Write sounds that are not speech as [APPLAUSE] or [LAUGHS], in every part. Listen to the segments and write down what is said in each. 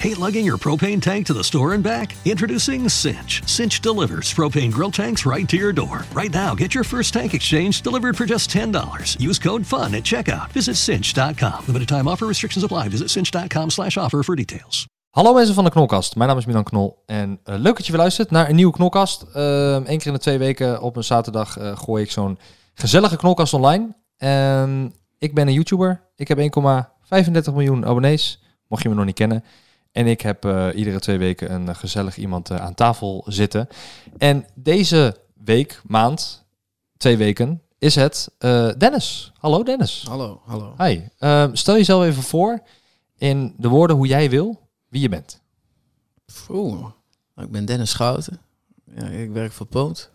Hate lugging your propane tank to the store and back? Introducing Cinch. Cinch delivers propane grill tanks right to your door. Right now, get your first tank exchange delivered for just $10. Use code FUN at checkout. Visit cinch.com. Limited time offer restrictions apply. Visit cinch.com slash offer for details. Hallo mensen van de Knolkast, mijn naam is Milan Knol en eh, leuk dat je weer luistert naar een nieuwe Knolkast. Eén keer in de twee weken op een zaterdag eh, gooi ik zo'n gezellige Knolkast online. Ehm, ik ben een YouTuber, ik heb 1,35 miljoen abonnees, mocht je me nog niet kennen. En ik heb eh, iedere twee weken een gezellig iemand eh, aan tafel zitten. En deze week, maand, twee weken, is het eh, Dennis. Hallo Dennis. Hallo, hallo. Hi. Ehm, stel jezelf even voor in de woorden hoe jij wil, wie je bent. Oeh, nou, ik ben Dennis Schouten. Ja, ik werk voor Poont.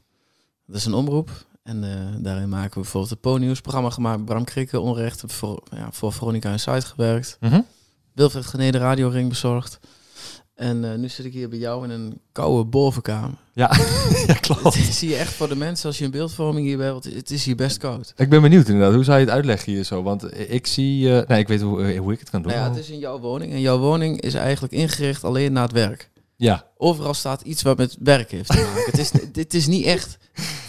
Dat is een omroep. En daarin maken we bijvoorbeeld het Po-nieuws programma gemaakt. Bram Krikke, onrecht. Voor, ja, voor Veronica en Site gewerkt. Mhm. Wilfred Genee de radioring bezorgd. En eh, nu zit ik hier bij jou in een koude bovenkamer. Ja, [LAUGHS] ja klopt. [LAUGHS] Dat zie je echt voor de mensen als je een beeldvorming hier. Want het is hier best koud. Ik ben benieuwd inderdaad. Hoe zou je het uitleggen hier zo? Want ik zie... eh, nee, ik weet hoe, eh, hoe ik het kan doen. Nou ja, het is in jouw woning. En jouw woning is eigenlijk ingericht alleen naar het werk. Ja, Overal staat iets wat met werk heeft te maken. het is, [LAUGHS] dit is niet echt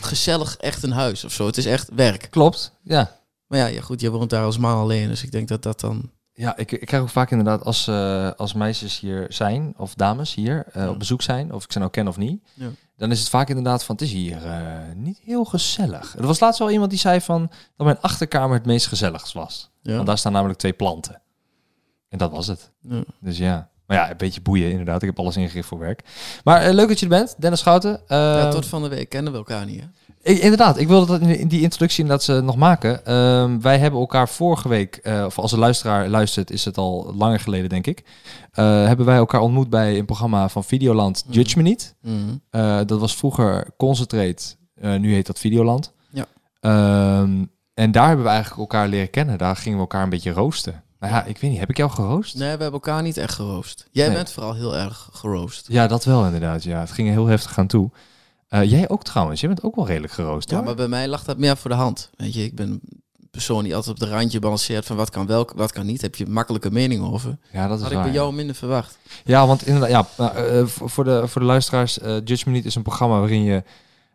gezellig echt een huis of zo. Het is echt werk. klopt. Ja. Maar ja, ja goed, je woont daar als man alleen. Dus ik denk dat dat dan... Ja, ik, ik krijg ook vaak inderdaad als, eh, als meisjes hier zijn, of dames hier eh, Ja. op bezoek zijn, of ik ze nou ken of niet, Ja. dan is het vaak inderdaad van, het is hier eh, niet heel gezellig. Er was laatst wel iemand die zei van, dat mijn achterkamer het meest gezelligst was. Ja. Want daar staan namelijk twee planten. En dat was het. Dus ja. Maar ja, een beetje boeien inderdaad. Ik heb alles ingericht voor werk. Maar eh, leuk dat je er bent, Dennis Schouten. ja, Ehm, tot van de week kennen we elkaar niet, hè? ik, inderdaad, ik wilde dat in, die introductie dat ze nog maken. Ehm, wij hebben elkaar vorige week, eh, of als een luisteraar luistert, is het al langer geleden, denk ik. eh, hebben wij elkaar ontmoet bij een programma van Videoland, Mhm. Judge Me Niet. Mhm. Eh, dat was vroeger Concentrate, eh, nu heet dat Videoland. Ja. Ehm, en daar hebben we eigenlijk elkaar leren kennen. Daar gingen we elkaar een beetje roosten. Nou ja, ik weet niet, heb ik jou geroost? Nee, we hebben elkaar niet echt geroost. Jij Nee. bent vooral heel erg geroost. Ja, dat wel inderdaad. Ja, het ging heel heftig aan toe. Eh, jij ook trouwens, jij bent ook wel redelijk geroost Ja, hoor. maar bij mij lag dat meer voor de hand. Weet je, ik ben een persoon die altijd op de randje balanceert van wat kan wel, wat kan niet. Heb je makkelijke mening over. Ja, dat is Had ik waar. bij ja. jou minder verwacht. Ja, want inderdaad, ja, nou, eh, voor de, voor de luisteraars, eh Judge Me Niet is een programma waarin je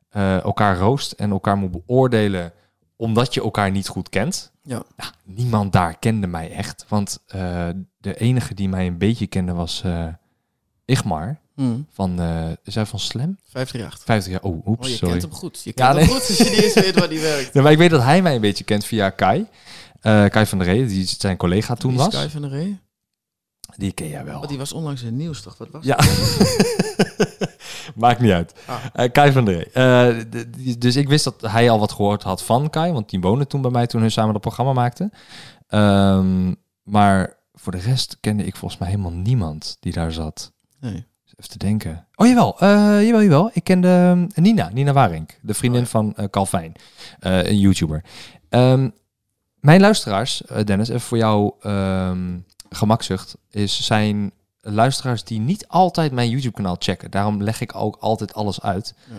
eh, elkaar roost en elkaar moet beoordelen omdat je elkaar niet goed kent. Ja. Nou, niemand daar kende mij echt, want eh, de enige die mij een beetje kende was eh Igmar Mhm. van, eh is hij van Slam? 538. 50 jaar, oh, oeps, Oh, je sorry. kent hem goed. Je Ja, kent hem nee. goed als je niet eens weet waar die werkt. [LAUGHS] Ja, maar ik weet dat hij mij een beetje kent via Kai. Kai van der Ree, die zijn collega toen was. Kai van der Ree? Die ken jij wel. Oh, die was onlangs in het nieuws, toch? Wat was Ja. [LAUGHS] Maakt niet uit. Ah. Eh, Kai van der Ree. Eh, dus ik wist dat hij al wat gehoord had van Kai, want die woonde toen bij mij toen hun samen dat programma maakten. Ehm, maar voor de rest kende ik volgens mij helemaal niemand die daar zat. Nee. Even te denken. Oh jawel, eh jawel, jawel. Ik kende ehm, Nina, Nina Waring, de vriendin Oh, ja. van Calvijn, eh, een YouTuber. Ehm, mijn luisteraars, Dennis, even voor jou gemakzucht, is zijn luisteraars die niet altijd mijn YouTube-kanaal checken. Daarom leg ik ook altijd alles uit. Ja.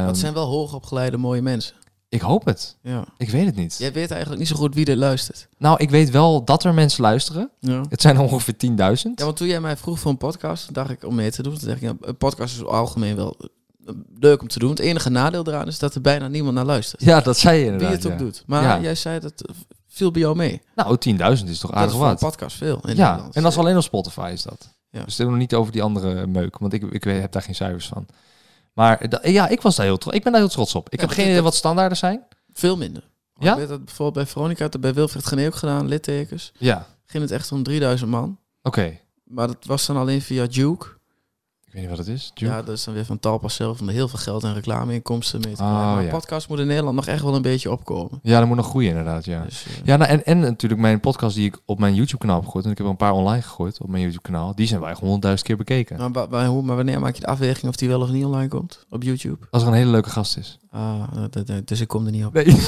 Ehm, het zijn wel hoogopgeleide mooie mensen. Ik hoop het. Ja. Ik weet het niet. Jij weet eigenlijk niet zo goed wie er luistert. Nou, ik weet wel dat er mensen luisteren. Ja. Het zijn er ongeveer 10.000. Ja, want toen jij mij vroeg voor een podcast, dacht ik om mee te doen. Toen dacht ik, ja, een podcast is algemeen wel eh, leuk om te doen. Het enige nadeel eraan is dat er bijna niemand naar luistert. Ja, dat zei je Wie inderdaad. het ook ja. doet. Maar Ja. jij zei dat eh, viel bij jou mee. Nou, 10.000 is toch Dat aardig is voor een wat. podcast veel in Ja, Nederland. en dat is alleen op Spotify is dat. Ja. Dus het nog niet over die andere meuk, want ik, ik heb daar geen cijfers van. Maar ja, ik was daar heel trots. Ik ben daar heel trots op. Ik Ja, heb geen idee wat standaarden zijn. Veel minder. Want Ja? Ik weet dat bijvoorbeeld bij Veronica, dat bij Wilfred Genee ook gedaan, littekens. Ja, Ging het echt om 3000 man. oké. Maar dat was dan alleen via Duke. Ik weet niet wat het is. Ja, dat is dan weer van Talpa zelf om er heel veel geld en reclameinkomsten mee te krijgen. maar ja. podcast moet in Nederland nog echt wel een beetje opkomen. Ja, dat moet nog groeien inderdaad, ja. Dus, eh, Ja, nou, en, en natuurlijk mijn podcast die ik op mijn YouTube-kanaal heb gegooid. En ik heb er een paar online gegooid op mijn YouTube-kanaal. Die zijn wij echt honderdduizend keer bekeken. maar, hoe, maar wanneer maak je de afweging of die wel of niet online komt op YouTube? Als er een hele leuke gast is. Ah, dat- dat- dus ik kom er niet op. Nee. [LAUGHS] [LAUGHS]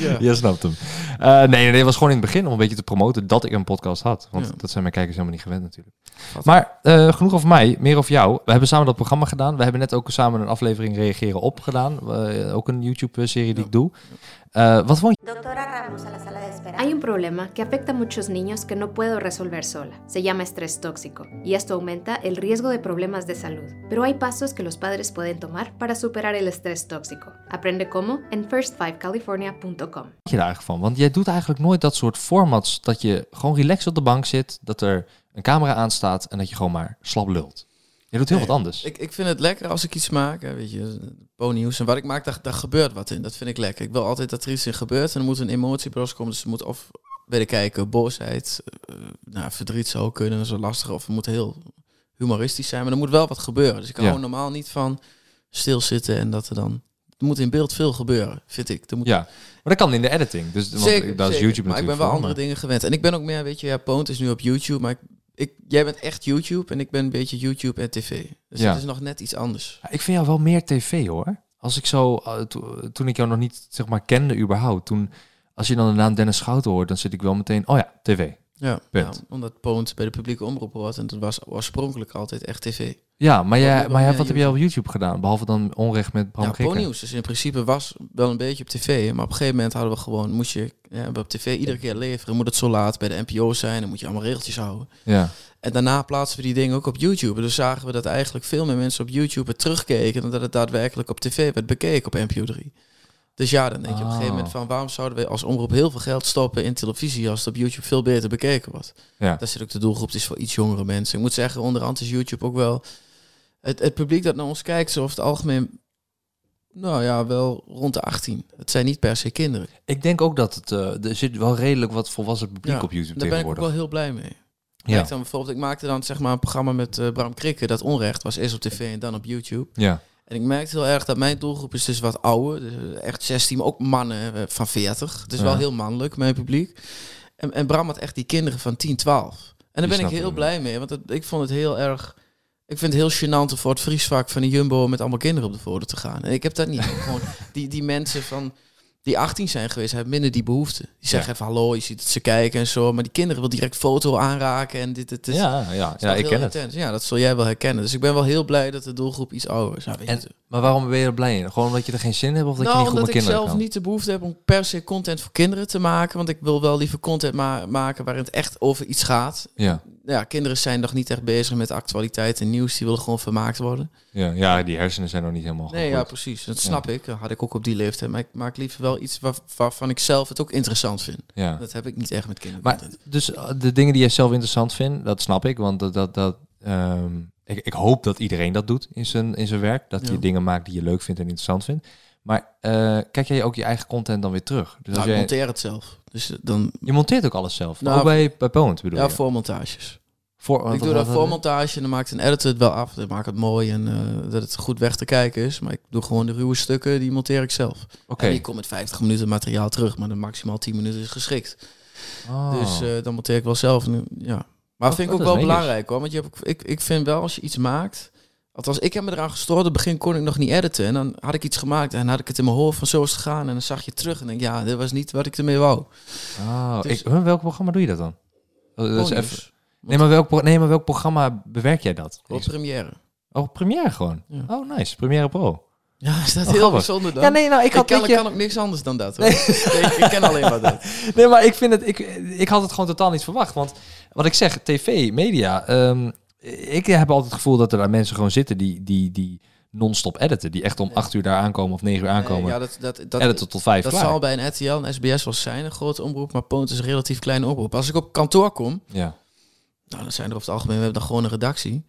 Ja. Je snapt hem. Eh, nee, nee, het was gewoon in het begin om een beetje te promoten dat ik een podcast had. Want Ja. dat zijn mijn kijkers helemaal niet gewend natuurlijk. Wat? Maar eh, genoeg over mij, meer over jou. We hebben samen dat programma gedaan. We hebben net ook samen een aflevering Reageren op gedaan. Eh, ook een YouTube-serie die ik doe. Eh, wat vond je? Doctora Ramos Hay un problema que afecta a muchos niños que no puedo resolver sola. Se llama estrés tóxico y esto aumenta el riesgo de problemas de salud. Pero hay pasos que los padres pueden tomar para superar el estrés tóxico. Aprende cómo en first5california.com. je daar eigenlijk van? Want jij doet eigenlijk nooit dat soort formats dat je gewoon relaxed op de bank zit, dat er een camera aanstaat en dat je gewoon maar slap lult. Je doet heel Nee, wat anders. Ik, ik vind het lekker als ik iets maak, hè, weet je, ponyhoes en wat ik maak, daar, daar gebeurt wat in. Dat vind ik lekker. Ik wil altijd dat er iets in gebeurt en er moet een emotie bij komen. Dus er moet of bij de kijker boosheid, eh, nou, verdriet zou kunnen, dat is wel lastig. Of het moet heel humoristisch zijn, maar er moet wel wat gebeuren. Dus ik Ja. hou normaal niet van stilzitten en dat er dan... Er moet in beeld veel gebeuren, vind ik. Er moet ja, maar dat kan in de editing. Dus want Zeker, is zeker. YouTube Maar ik ben natuurlijk wel andere dingen gewend. En ik ben ook meer, weet je, ja, Poont is nu op YouTube, maar ik, ik, jij bent echt YouTube en ik ben een beetje YouTube en tv. Dus Ja. het is nog net iets anders. Ik vind jou wel meer tv hoor. Als ik zo, eh, to- toen ik jou nog niet zeg maar kende überhaupt, toen, als je dan de naam Dennis Schouten hoort, dan zit ik wel meteen, oh ja, tv. Ja, ja, omdat Poont bij de publieke omroep hoort en dat was oorspronkelijk altijd echt tv. Ja, maar, jij, maar jij, wat heb jij op YouTube. Gedaan? Behalve dan onrecht met Bram Ja? Ponyhoes, dus in principe was wel een beetje op tv, maar op een gegeven moment hadden we gewoon, moest je ja, op tv iedere keer leveren, moet het zo laat bij de NPO zijn, dan moet je allemaal regeltjes houden. Ja. En daarna plaatsen we die dingen ook op YouTube. Dus zagen we dat eigenlijk veel meer mensen op YouTube het terugkeken dan dat het daadwerkelijk op tv werd bekeken op NPO 3. Dus ja, dan denk je op een gegeven moment Oh. van waarom zouden we als omroep heel veel geld stoppen in televisie als het op YouTube veel beter bekeken wordt. Ja. Daar zit ook de doelgroep, het is voor iets jongere mensen. Ik moet zeggen, onderhand is YouTube ook wel... Het, het publiek dat naar ons kijkt, zo over het algemeen, nou ja, wel rond de 18. Het zijn niet per se kinderen. Ik denk ook dat het, eh, er zit wel redelijk wat volwassen publiek Ja, op YouTube Daar ben ik ook tegenwoordig. wel heel blij mee. ja. Kijk dan bijvoorbeeld, ik maakte dan zeg maar een programma met eh, Bram Krikke, dat onrecht was eerst op tv en dan op YouTube. ja. En ik merkte heel erg dat mijn doelgroep is dus wat ouder, dus echt 16, maar ook mannen eh, van 40. Het is Ja. wel heel mannelijk, mijn publiek. En, en Bram had echt die kinderen van 10, 12. En daar ben ik heel hem. blij mee, want het- ik vond het heel erg... Ik vind het heel gênant om voor het vriesvak van de Jumbo met allemaal kinderen op de voordeur te gaan. En ik heb dat niet. [LAUGHS] Gewoon die, die mensen van die 18 zijn geweest, hebben minder die behoefte. Die zeggen even hallo, je ziet dat ze kijken en zo. Maar die kinderen wil direct foto aanraken en dit, het is, ja, ja, ja, ik heel ken het. Ja, dat zul jij wel herkennen. Dus ik ben wel heel blij dat de doelgroep iets ouder is. En, maar waarom ben je er blij in? Gewoon omdat je er geen zin in hebt of dat nou, je niet goed omdat met ik kinderen zelf kan? niet de behoefte heb om per se content voor kinderen te maken. Want ik wil wel liever content ma- maken waarin het echt over iets gaat. Ja, Ja, kinderen zijn nog niet echt bezig met actualiteit en nieuws. Die willen gewoon vermaakt worden. ja, ja, die hersenen zijn nog niet helemaal Nee, ja, precies. Dat snap ik. Dat had ik ook op die leeftijd. Maar ik maak liever wel iets waar- waarvan ik zelf het ook interessant vind. Ja. Dat heb ik niet echt met kinderen. Maar dus eh, de dingen die jij zelf interessant vindt, dat snap ik. Want dat, dat, dat, ehm, ik, ik hoop dat iedereen dat doet in zijn, in zijn werk. Dat Ja. je dingen maakt die je leuk vindt en interessant vindt. Maar eh, kijk jij ook je eigen content dan weer terug? Dus nou, als ik jij, monteer het zelf. Dus eh, dan, je monteert ook alles zelf. Nou, ook bij, bij bedoel ja, je? voor montages. Voor, ik doe dat wat- voor montage en dan maakt een editor het wel af. Dan maakt het mooi en eh, dat het goed weg te kijken is. Maar ik doe gewoon de ruwe stukken, die monteer ik zelf. Oké. En die komt met 50 minuten materiaal terug, maar dan maximaal 10 minuten is geschikt. Oh. Dus eh, dan monteer ik wel zelf. En, ja. Maar dat vind ik ook wel belangrijk hoor. Want je hebt, ik, ik vind wel als je iets maakt. Althans, ik heb me eraan gestoord. In het begin kon ik nog niet editen. En dan had ik iets gemaakt en had ik het in mijn hoofd van zo is het gegaan. En dan zag je terug en denk ja, dit was niet wat ik ermee wou. Oh, Dus- ik, welk programma doe je dat dan? Dat is even. Nee, maar welk, pro- nee, maar welk programma bewerk jij dat? Op Premiere. Oh, Premiere gewoon. Ja. Oh, nice. Premiere Pro. Ja, is dat Oh, heel grappig. bijzonder dan? Ja, nee, nou, ik ik, had kan, weet je- kan ook niks anders dan dat. Hoor. ik, ik ken alleen maar dat. [LAUGHS] Nee, maar ik vind het. Ik, ik had het gewoon totaal niet verwacht. Want wat ik zeg, tv, media. ehm, ik heb altijd het gevoel dat er daar mensen gewoon zitten die, die, die non-stop editen. Die echt om acht uur daar aankomen of negen uur aankomen. Nee, ja, dat, dat, dat, editen tot vijf dat klaar. zal bij een RTL en SBS wel zijn, een grote omroep. Maar Poont is een relatief kleine omroep. Als ik op kantoor kom, Ja. Nou, dan zijn er over het algemeen, we hebben dan gewoon een redactie.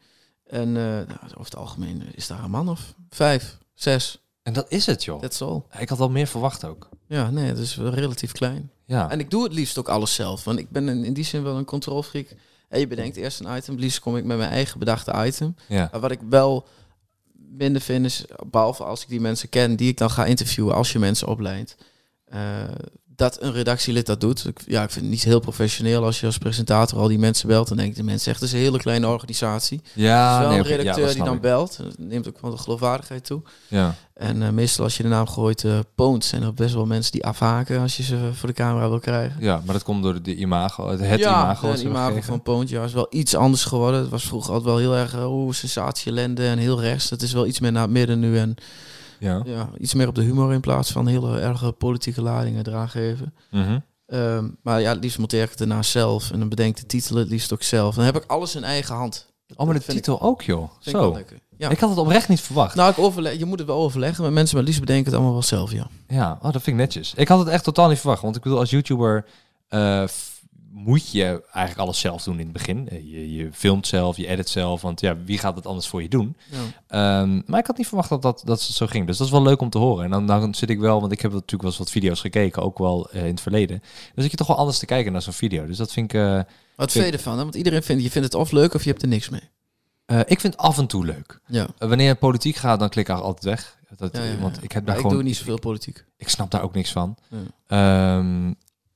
En eh, nou, over het algemeen is daar een man of vijf, zes. En dat is het, joh. That's all. Ik had wel meer verwacht ook. Ja, nee, het is wel relatief klein. Ja. En ik doe het liefst ook alles zelf. Want ik ben in, in die zin wel een controlfreak. En je bedenkt eerst een item. Het liefst kom ik met mijn eigen bedachte item. ja. Maar wat ik wel minder vind is, behalve als ik die mensen ken, die ik dan ga interviewen als je mensen opleidt, eh, dat een redactielid dat doet. Ik, ja, ik vind het niet heel professioneel als je als presentator al die mensen belt. Dan denken de mensen echt, het is een hele kleine organisatie. Ja, is wel nee, een ja, redacteur dat die dan ik. belt. Dat neemt ook wel de geloofwaardigheid toe. Ja. En eh, meestal als je de naam gooit, eh Poont, zijn er best wel mensen die afhaken als je ze voor de camera wil krijgen. ja, maar dat komt door de imago. Het, het ja, imago. wat het imago van Poont ja, is wel iets anders geworden. Het was vroeger altijd wel heel erg eh, oh, sensatie, ellende en heel rechts. Het is wel iets meer naar het midden nu en Ja. ja, iets meer op de humor in plaats van hele erge politieke ladingen eraan geven. Mhm. Ehm, maar ja, het liefst monteer ik het daarna zelf. En dan bedenk ik de titel het liefst ook zelf. Dan heb ik alles in eigen hand. Oh, maar de ik- titel ook, joh. ik Zo. lekker. Ja. Ik had het oprecht niet verwacht. Nou, ik overleg, je moet het wel overleggen met mensen, maar liefst bedenk ik het allemaal wel zelf, ja. Ja, oh, dat vind ik netjes. Ik had het echt totaal niet verwacht. Want ik bedoel, als YouTuber eh, moet je eigenlijk alles zelf doen in het begin. Eh, Je, je filmt zelf, je edit zelf. Want ja, wie gaat het anders voor je doen? ja. Ehm, maar ik had niet verwacht dat, dat dat zo ging. Dus dat is wel leuk om te horen. En dan, dan zit ik wel, want ik heb natuurlijk wel eens wat video's gekeken, ook wel eh, in het verleden. Dan zit je toch wel anders te kijken naar zo'n video. Dus dat vind ik, eh, Wat vind je ervan? hè? Want iedereen vindt, je vindt het of leuk of je hebt er niks mee. ik vind af en toe leuk. Ja. Wanneer het politiek gaat, dan klik ik altijd weg. Dat, Ja, ja, ja. Want ik heb daar ik gewoon, doe niet zoveel politiek. ik snap daar ook niks van. Ja.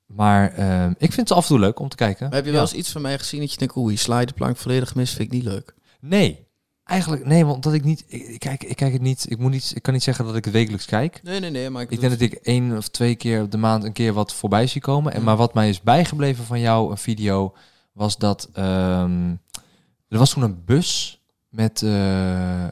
Maar ehm, ik vind het af en toe leuk om te kijken. Maar heb je wel eens iets van mij gezien dat je denkt, oeh, je sla je de plank volledig mis, vind ik niet leuk. Nee, eigenlijk nee, want dat ik niet. Ik, ik kijk, ik kijk het niet. Ik moet niet. Ik kan niet zeggen dat ik het wekelijks kijk. Nee, nee, nee, maar ik, Ik denk dat ik één of twee keer op de maand een keer wat voorbij zie komen. En maar wat mij is bijgebleven van jou, een video, was dat ehm, er was toen een bus met eh, eh,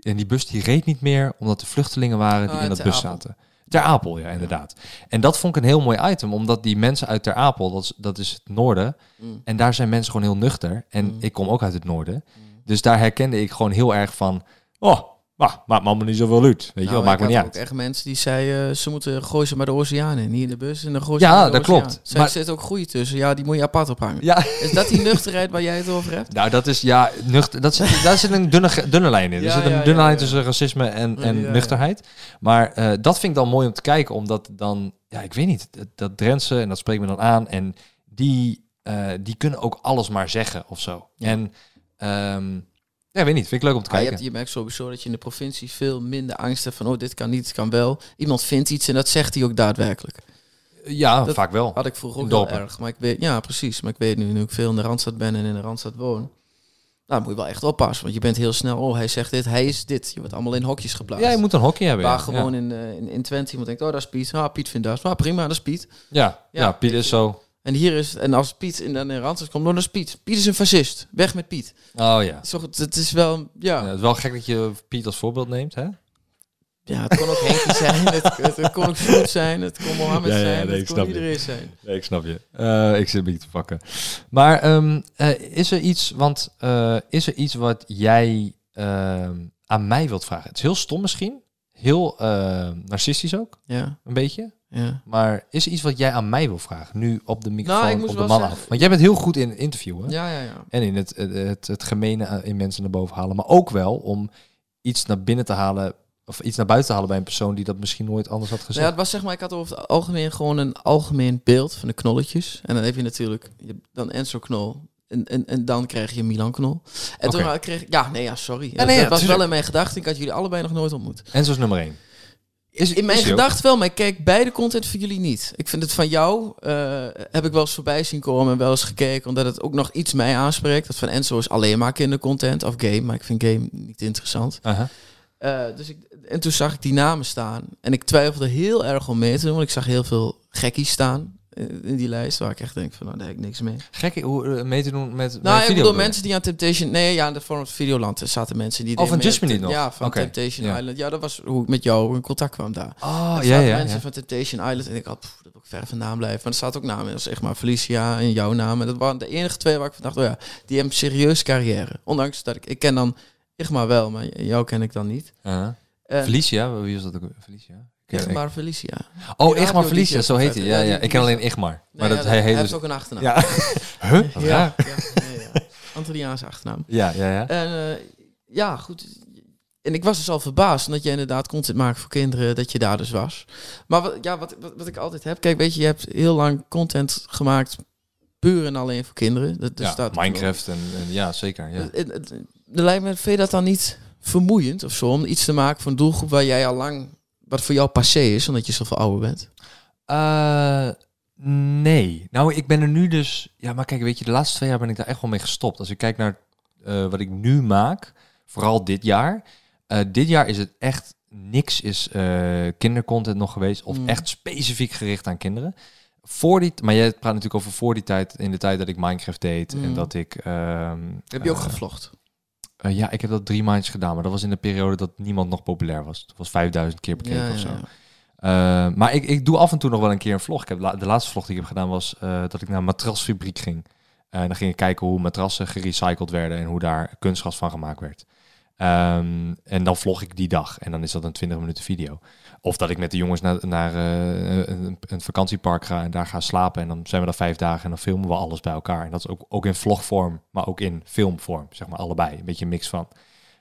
en die bus die reed niet meer omdat er vluchtelingen waren die Ah, in dat bus zaten. Ter Apel, ja, inderdaad. En dat vond ik een heel mooi item, omdat die mensen uit Ter Apel, dat is, dat is het noorden, Mm. en daar zijn mensen gewoon heel nuchter. En Mm. ik kom ook uit het noorden. Dus daar herkende ik gewoon heel erg van... Oh, maar, maakt me allemaal niet zoveel uit. Weet je wel, Nou, maakt me ik niet uit. ook echt mensen die zeiden, ze moeten gooien ze maar de oceaan in. Niet in de bus, en dan gooien ze Ja, dat klopt. Zeg, Maar- zit ook groei tussen. Ja, die moet je apart ophangen. Ja, Is dat die nuchterheid waar jij het over hebt? nou dat is, ja, nuchter, dat zit, daar zit een dunne, dunne lijn in. er zit een ja, dunne lijn tussen racisme en, en nuchterheid. Maar eh, dat vind ik dan mooi om te kijken, omdat dan... Ja, ik weet niet, dat, dat Drentse, en dat spreekt me dan aan. En die, eh, die kunnen ook alles maar zeggen of zo. En... ehm, ja, weet niet. Vind ik leuk om te Maar je, kijken. hebt, je merkt sowieso dat je in de provincie veel minder angst hebt van, oh, dit kan niet, dit kan wel. Iemand vindt iets en dat zegt hij ook daadwerkelijk. Ja, dat- vaak wel. Had ik vroeger ook heel erg. Maar ik weet, ja, precies. Maar ik weet nu, nu ik veel in de Randstad ben en in de Randstad woon. Nou, moet je wel echt oppassen. Want je bent heel snel, oh, hij zegt dit, hij is dit. Je wordt allemaal in hokjes geplaatst. Ja, je moet een hockey hebben. Waar ja. gewoon in, eh, in, in Twente iemand denkt, oh, dat is Piet. Ah, Piet vindt dat. Ah, prima, dat is Piet. Ja, ja, Ja, Piet is zo. En hier is, en als Piet in, dan in Randstad komt, dan is Piet. Piet is een fascist. Weg met Piet. Oh ja. Toch- het is wel, ja. ja. Het is wel gek dat je Piet als voorbeeld neemt, hè? Ja, het kon ook Henkie zijn, [LAUGHS] het, het, het kon ook Sjoerd zijn, het kon Mohammed Ja, ja, zijn, nee, het kon je. iedereen zijn. Nee, ik snap je. Eh, ik zit niet te pakken. Maar ehm, eh, is er iets, want eh, is er iets wat jij ehm, aan mij wilt vragen? Het is heel stom misschien, heel eh, narcistisch ook, Ja, een beetje. ja. Maar is er iets wat jij aan mij wil vragen, nu op de microfoon, Nou, moest op de man zeggen- af? Want jij bent heel goed in interviewen. Ja, ja, ja. En in het, het, het, het gemene eh, in mensen naar boven halen. Maar ook wel om iets naar binnen te halen. Of iets naar buiten te halen bij een persoon die dat misschien nooit anders had Nou gezegd. ja, het was zeg maar, ik had over het algemeen gewoon een algemeen beeld van de knolletjes. En dan heb je natuurlijk je dan Enzo Knol. En, en, en dan krijg je Milan Knol. En Oké. toen kreeg ik, ja, nee, ja, sorry. nee, dat ja, was wel in mijn gedachten. Ik had jullie allebei nog nooit ontmoet. En zoals nummer één. Is, In mijn is gedachten wel, maar ik kijk beide content van jullie niet. Ik vind het van jou, eh, heb ik wel eens voorbij zien komen en wel eens gekeken, omdat het ook nog iets mij aanspreekt. Dat van Enzo is alleen maar kindercontent of game, maar ik vind game niet interessant. Eh, dus ik, en toen zag ik die namen staan. En ik twijfelde heel erg om mee te doen. Want ik zag heel veel gekkies staan in, in die lijst. Waar ik echt denk van, nou, daar heb ik niks mee. Gek hoe eh, mee te doen met. Nou, ik bedoel bedoel. mensen die aan Temptation... Nee, ja, in de vorm van Videoland er zaten mensen die... Oh, van Just nog? Ja, van Temptation. Island. Ja, dat was hoe ik met jou in contact kwam daar. Oh, ja, zaten ja. mensen ja. van Temptation Island. En ik had, pff, dat wil ik ver vandaan blijven. Maar er staat ook namen in, zeg maar Felicia en jouw naam. En dat waren de enige twee waar ik van dacht, oh ja, die hebben een serieus carrière. Ondanks dat ik... Ik ken dan Igma wel, maar jou ken ik dan niet. En- Felicia, wie was dat ook? Felicia? Igmar Felicia. Oh, Igmar Felicia, zo heet hij. Ja, ja. Ik ken alleen Igmar. Nee, Maar ja, dat, hij heet heeft dus... ook een achternaam. Ja. [LAUGHS] huh? Ja, ja, nee, ja. Antilliaanse achternaam. Ja, ja, ja. En eh, ja, goed. En ik was dus al verbaasd omdat je inderdaad content maakt voor kinderen, dat je daar dus was. Maar wat, ja, wat, wat, wat ik altijd heb, kijk, weet je, je hebt heel lang content gemaakt puur en alleen voor kinderen. Dat, dus ja, Minecraft en, en ja, zeker. Ja. Het, het- er lijkt me, vind je dat dan niet vermoeiend of zo, om iets te maken voor een doelgroep waar jij al lang, wat voor jou passé is, omdat je zoveel ouder bent? Eh, nee. Nou, ik ben er nu dus... Ja, maar kijk, weet je, de laatste twee jaar ben ik daar echt wel mee gestopt. Als ik kijk naar eh, wat ik nu maak, vooral dit jaar. eh, dit jaar is het echt... Niks is kindercontent nog geweest. Of Mm. echt specifiek gericht aan kinderen. Voor die... Maar jij praat natuurlijk over voor die tijd. In de tijd dat ik Minecraft deed. En Mm. dat ik... ehm, Heb je ook gevlogd? Eh, ja, ik heb dat drie maandjes gedaan. Maar dat was in de periode dat niemand nog populair was. Het was 5000 keer bekeken Ja, of zo. ja, ja. Eh, maar ik, ik doe af en toe nog wel een keer een vlog. Ik heb, la- de laatste vlog die ik heb gedaan was eh, dat ik naar een matrasfabriek ging. En dan ging ik kijken hoe matrassen gerecycled werden en hoe daar kunstgras van gemaakt werd. Ehm, en dan vlog ik die dag. En dan is dat een 20 minuten video. Of dat ik met de jongens naar, naar eh, een, een vakantiepark ga en daar ga slapen. En dan zijn we daar vijf dagen en dan filmen we alles bij elkaar. En dat is ook, ook in vlogvorm, maar ook in filmvorm. Zeg maar allebei. Een beetje een mix van.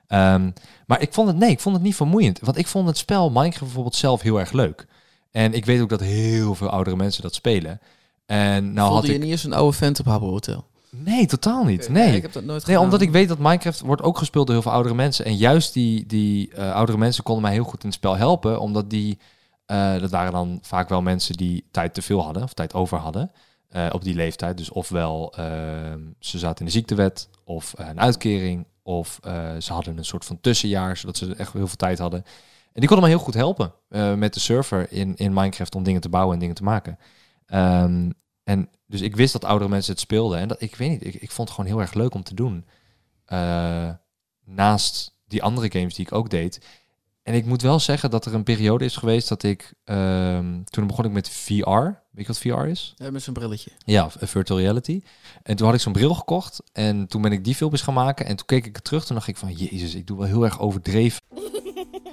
Ehm, maar ik vond het, nee, ik vond het niet vermoeiend. Want ik vond het spel Minecraft bijvoorbeeld zelf heel erg leuk. En ik weet ook dat heel veel oudere mensen dat spelen. En nou Voelde had je ik... niet eens een oude vent op Habbo Hotel? Nee, totaal niet. Ja, Nee. ik heb dat nooit Nee, omdat ik weet dat Minecraft wordt ook gespeeld door heel veel oudere mensen. En juist die, die eh, oudere mensen konden mij heel goed in het spel helpen. Omdat die, eh, dat waren dan vaak wel mensen die tijd te veel hadden. Of tijd over hadden. eh, op die leeftijd. Dus ofwel eh, ze zaten in de ziektewet. Of een uitkering. Of ze hadden een soort van tussenjaar. Zodat ze echt heel veel tijd hadden. En die konden mij heel goed helpen. met de server in, in Minecraft. Om dingen te bouwen en dingen te maken. Ehm, en dus ik wist dat oudere mensen het speelden. En dat, ik weet niet, ik, ik vond het gewoon heel erg leuk om te doen. Eh, naast die andere games die ik ook deed. En ik moet wel zeggen dat er een periode is geweest dat ik... ehm, toen begon ik met VR. Weet je wat VR is? Ja, met zo'n brilletje. Ja, virtual reality. En toen had ik zo'n bril gekocht. En toen ben ik die filmpjes gaan maken. En toen keek ik terug. Toen dacht ik van, jezus, ik doe wel heel erg overdreven.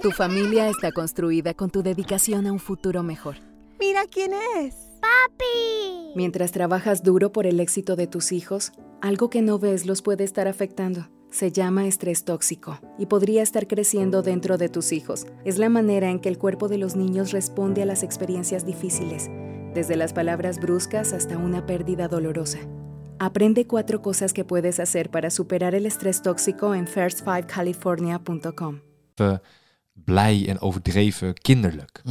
Tu familia está construida con tu dedicación a un futuro mejor. Mira quién es. ¡Papi! Mientras trabajas duro por el éxito de tus hijos, algo que no ves los puede estar afectando. Se llama estrés tóxico y podría estar creciendo dentro de tus hijos. Es la manera en que el cuerpo de los niños responde a las experiencias difíciles, desde las palabras bruscas hasta una pérdida dolorosa. Aprende cuatro cosas que puedes hacer para superar el estrés tóxico en first5california.com. blij en overdreven kinderlijk.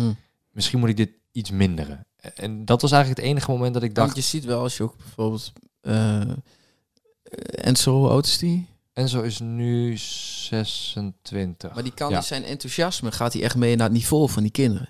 Misschien moet ik dit iets minderen. En dat was eigenlijk het enige moment dat ik Want dacht... je ziet wel als je ook bijvoorbeeld... eh Enzo, hoe oud is die? Enzo is nu 26. Maar die kan Ja. dus zijn enthousiasme, gaat hij echt mee naar het niveau van die kinderen.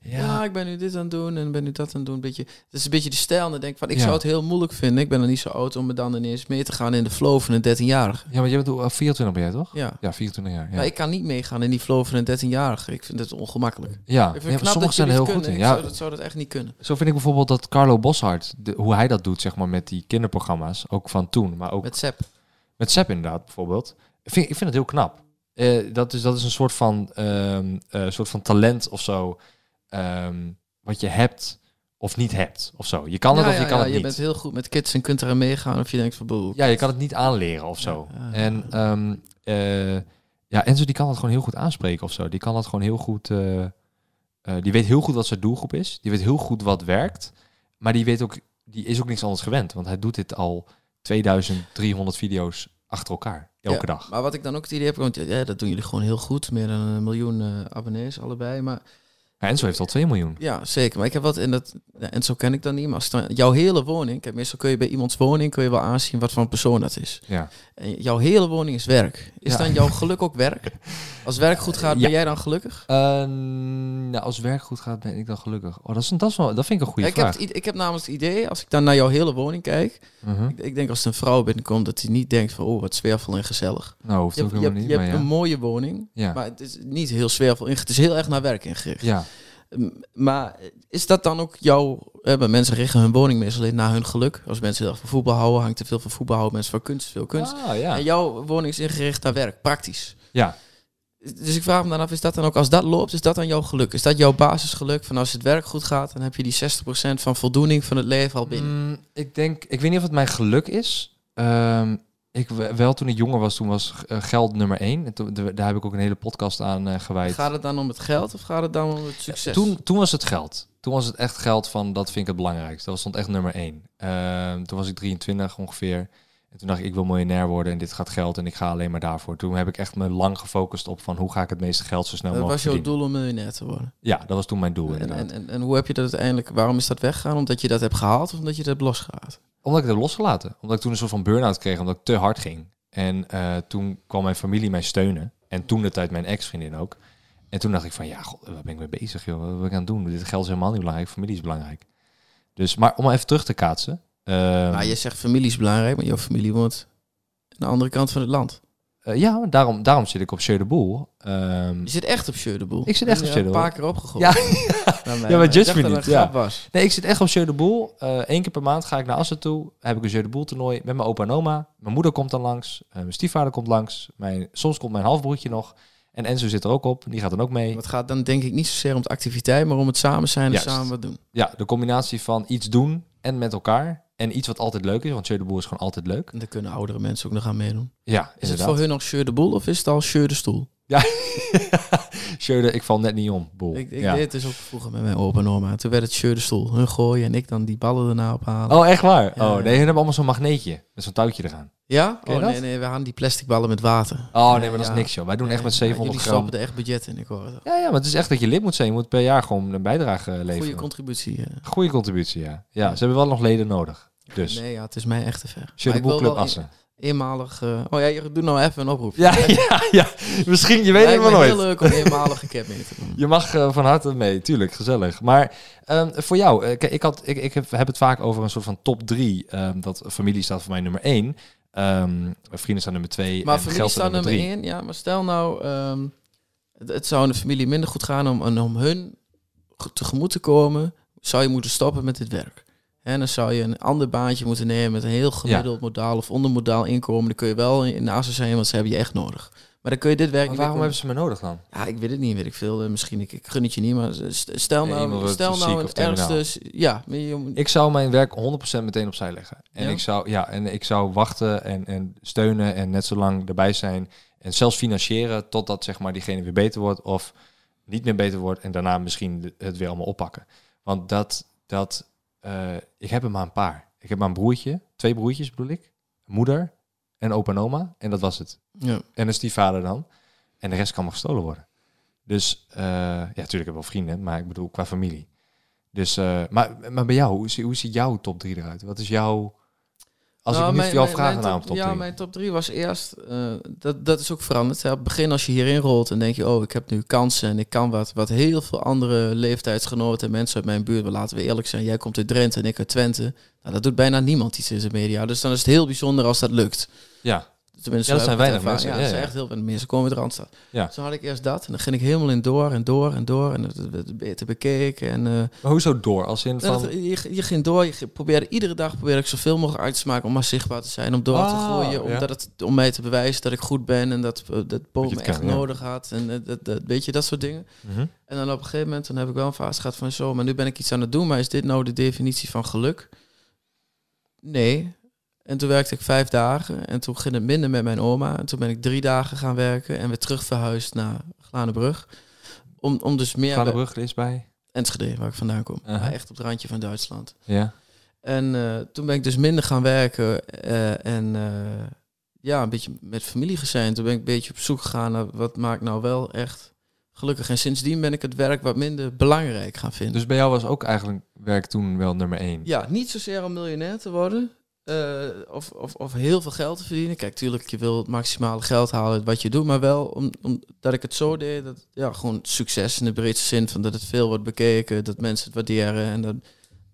Ja, Ja, ik ben nu dit aan het doen en ben nu dat aan het doen. Beetje, het is een beetje de stijl. En dan denk ik van, ik Ja. zou het heel moeilijk vinden. Ik ben er niet zo oud om me dan ineens mee te gaan in de flow van een 13-jarige. ja maar jij bent hoe- 24 ben jij toch? Ja. Ja, 24 jaar. Ja, Maar ik kan niet meegaan in die flow van een 13-jarige. Ik vind het ongemakkelijk. ja. Ik vind ja, sommigen zijn er heel goed in. Ja, zou, dat, zou dat echt niet kunnen. zo vind ik bijvoorbeeld dat Carlo Boshart, de, hoe hij dat doet, zeg maar, met die kinderprogramma's, ook van toen, maar ook met, Sepp. met Sepp inderdaad, bijvoorbeeld. Ik vind, ik vind het heel knap. Eh, dat, is, dat is een soort van, eh, soort van talent of zo, ehm, wat je hebt of niet hebt, of zo. Je kan het Ja, of je ja, kan ja, het je niet. bent heel goed met kids en kunt eraan meegaan. Of je denkt van, boe. Ja, je kan het niet aanleren of zo. En ehm, eh, ja, Enzo die kan dat gewoon heel goed aanspreken of zo. Die kan dat gewoon heel goed. eh, eh, die weet heel goed wat zijn doelgroep is. Die weet heel goed wat werkt. Maar die weet ook, die is ook niks anders gewend. Want hij doet dit al 2300 video's achter elkaar. Elke dag. Maar wat ik dan ook het idee heb, want ja, dat doen jullie gewoon heel goed. Meer dan een miljoen abonnees allebei. Maar Ja, Enzo heeft al 2 miljoen. ja, zeker. Maar ik heb wat in dat, ja, en zo ken ik dan niet. Maar als dan, jouw hele woning, kijk, meestal kun je bij iemands woning kun je wel aanzien wat voor een persoon dat is. Ja. En jouw hele woning is werk. Is Ja. dan jouw geluk ook werk? [LAUGHS] Als werk goed gaat, ben jij dan gelukkig? Eh, nou, als werk goed gaat, ben ik dan gelukkig. Oh, dat, is, dat, is wel, dat vind ik een goede ik, heb vraag. het, i- ik heb namelijk het idee, als ik dan naar jouw hele woning kijk, Mhm. ik, ik denk als een vrouw binnenkomt, dat hij niet denkt van, oh, wat zwervel en gezellig. Nou, hoeft Je ook hebt, je helemaal niet. je hebt een mooie woning, ja. maar het is niet heel zwervel ingericht. Het is heel erg naar werk ingericht. ja. Maar is dat dan ook jouw... maar mensen richten hun woning meestal in naar hun geluk. Als mensen heel van voetbal houden, hangt te veel van voetbal houden. Mensen van kunst, veel kunst. Ah, ja. En jouw woning is ingericht naar werk, praktisch. ja. Dus ik vraag me dan af, is dat dan ook, als dat loopt, is dat dan jouw geluk? Is dat jouw basisgeluk? Van als het werk goed gaat, dan heb je die 60% van voldoening van het leven al binnen. Mm, ik denk, ik weet niet of het mijn geluk is. Ehm, ik we- wel toen ik jonger was, toen was eh, geld nummer één. En toen, daar heb ik ook een hele podcast aan eh, gewijd. Gaat het dan om het geld of gaat het dan om het succes? Toen, toen was het geld. Toen was het echt geld van dat vind ik het belangrijkste. Dat stond echt nummer één. Ehm, toen was ik 23 ongeveer. En toen dacht ik, ik wil miljonair worden en dit gaat geld en ik ga alleen maar daarvoor. Toen heb ik echt me lang gefocust op van hoe ga ik het meeste geld zo snel dat mogelijk was jouw verdienen. doel om miljonair te worden. Ja, dat was toen mijn doel En, inderdaad. en, en, en hoe heb je dat uiteindelijk, waarom is dat weggegaan? Omdat je dat hebt gehaald of omdat je dat hebt losgelaten? Omdat ik het heb losgelaten. Omdat ik toen een soort van burn-out kreeg, omdat ik te hard ging. En eh, toen kwam mijn familie mij steunen. En toen de tijd mijn ex-vriendin ook. En toen dacht ik van, ja, god, waar ben ik mee bezig, joh? Wat ben ik aan het doen? Dit geld is helemaal niet belangrijk, familie is belangrijk. Dus, maar om even terug te kaatsen. maar je zegt familie is belangrijk, maar jouw familie woont aan de andere kant van het land. Eh, ja, daarom, daarom zit ik op Jeu de Boel. Ehm, Je zit echt op Jeu de Boel. Ik zit echt op de een Boel. paar keer opgegooid. ja, [LAUGHS] naar mij, Ja, maar judge me niet, een ja. was. nee, ik zit echt op Jeu de Boel. Eén keer per maand ga ik naar Assen toe. Heb ik een Jeu de Boel toernooi met mijn opa en oma. Mijn moeder komt dan langs. eh, mijn stiefvader komt langs. Mijn, soms komt mijn halfbroertje nog. En Enzo zit er ook op. Die gaat dan ook mee. Het gaat dan denk ik niet zozeer om de activiteit, maar om het samen zijn en Juist. samen wat doen. Ja, de combinatie van iets doen en met elkaar. En iets wat altijd leuk is, want Jeu de Boel is gewoon altijd leuk. En daar kunnen oudere mensen ook nog aan meedoen. Ja, Is het voor hun nog Jeu de Boel of is het al Jeu de Stoel? Ja, [LAUGHS] Jeu de, ik val net niet om, Boel. Ik, ik ja. deed het dus ook vroeger met mijn opa en oma. Toen werd het Jeu de Stoel. Hun gooien en ik dan die ballen erna ophalen. Oh, echt waar? Ja, oh, nee, hun hebben allemaal zo'n magneetje. Met zo'n touwtje eraan. ja? Oh nee, nee, we hadden die plastic ballen met water. Oh, nee, maar dat is niks, joh. Wij doen echt met Ja, 700 jullie gram. stoppen er echt budget in, ik hoor het. Ja, ja, maar het is echt dat je lid moet zijn. Je moet per jaar gewoon een bijdrage leveren. Goede contributie. eh. Goeie contributie, ja. Ja, ze hebben wel nog leden nodig. Dus, Nee, ja, het is mij echt te ver. Jeu de Maar ik Eenmalig... eh, oh ja, je doet nou even een oproep. Ja, [LAUGHS] ja, ja. Misschien, je weet het maar nooit. heel leuk om eenmalige cap mee te doen. [LAUGHS] Je mag eh, van harte mee, tuurlijk, gezellig. Maar ehm, voor jou, eh, kijk, ik, had, ik, ik heb, heb het vaak over een soort van top drie. ehm, dat familie staat voor mij nummer één. Ehm, vrienden staan nummer twee. Maar en familie staat nummer drie. één. Ja, maar stel nou... het, het zou in de familie minder goed gaan om, om hun tegemoet te komen. Zou je moeten stoppen met dit werk. En dan zou je een ander baantje moeten nemen met een heel gemiddeld modaal of ondermodaal inkomen. Dan kun je wel in de assen zijn, want ze hebben je echt nodig. Maar dan kun je dit werk Maar niet waarom hebben ze me nodig dan? Ja, ik weet het niet, weet ik veel. Misschien, ik, ik gun het je niet, maar st- stel Nee, nou, stel nou het ergste... Ja, je- Ik zou mijn werk 100% meteen opzij leggen. En, Ja? ik zou, ja, en ik zou wachten en, en steunen en net zo lang erbij zijn. En zelfs financieren totdat zeg maar, diegene weer beter wordt of niet meer beter wordt. En daarna misschien het weer allemaal oppakken. Want dat, dat eh, ik heb er maar een paar. Ik heb maar een broertje, twee broertjes bedoel ik. Moeder en opa en oma. En dat was het. ja. En een stiefvader dan. En de rest kan maar gestolen worden. Dus eh, ja, natuurlijk heb ik wel vrienden, maar ik bedoel qua familie. Dus, eh, maar, maar bij jou, hoe, hoe ziet jouw top 3 eruit? Wat is jouw... Als Nou, ik nu mijn- vragen mijn top- top Ja, 3. mijn top 3 was eerst... eh, dat, dat is ook veranderd. hè. Op het begin als je hierin rolt en denk je... oh, ik heb nu kansen en ik kan wat... wat heel veel andere leeftijdsgenoten en mensen uit mijn buurt... wel laten we eerlijk zijn, jij komt uit Drenthe en ik uit Twente. Nou, dat doet bijna niemand iets in zijn media. Dus dan is het heel bijzonder als dat lukt. Ja, Tenminste, Ja, dat zijn weinig mensen, Ja, ja, dat zijn echt heel weinig mensen. komen uit Randstad. Ja. Zo had ik eerst dat. En dan ging ik helemaal in door en door en door. En het werd beter bekeken. En, eh, maar hoezo door? Als in nou, van... dat- je, je ging door. Je probeerde iedere dag probeerde ik zoveel mogelijk uit te maken om maar zichtbaar te zijn, om door te Ah, groeien, omdat het om mij te bewijzen dat ik goed ben en dat eh, dat het echt kan, nodig had en eh, dat, dat weet je dat soort dingen. Mhm. En dan op een gegeven moment dan heb ik wel een fase gehad van zo, maar nu ben ik iets aan het doen, maar is dit nou de definitie van geluk? Nee. En toen werkte ik vijf dagen en toen ging het minder met mijn oma. En toen ben ik drie dagen gaan werken en weer terug verhuisd naar Glanenbrug. Om, om dus meer... Ga de brug is bij. Enschede, waar ik vandaan kom. Echt op het randje van Duitsland. Ja. En eh, toen ben ik dus minder gaan werken eh, en eh, ja, een beetje met familie gezien. Toen ben ik een beetje op zoek gegaan naar wat maakt nou wel echt gelukkig. En sindsdien ben ik het werk wat minder belangrijk gaan vinden. Dus bij jou was ook eigenlijk werk toen wel nummer 1. ja, niet zozeer om miljonair te worden. Eh, of, of, heel veel geld te verdienen. Kijk, tuurlijk, je wil het maximale geld halen wat je doet. Maar wel om, omdat ik het zo deed. Dat, ja, gewoon succes in de breedste zin. Van dat het veel wordt bekeken. Dat mensen het waarderen. En dat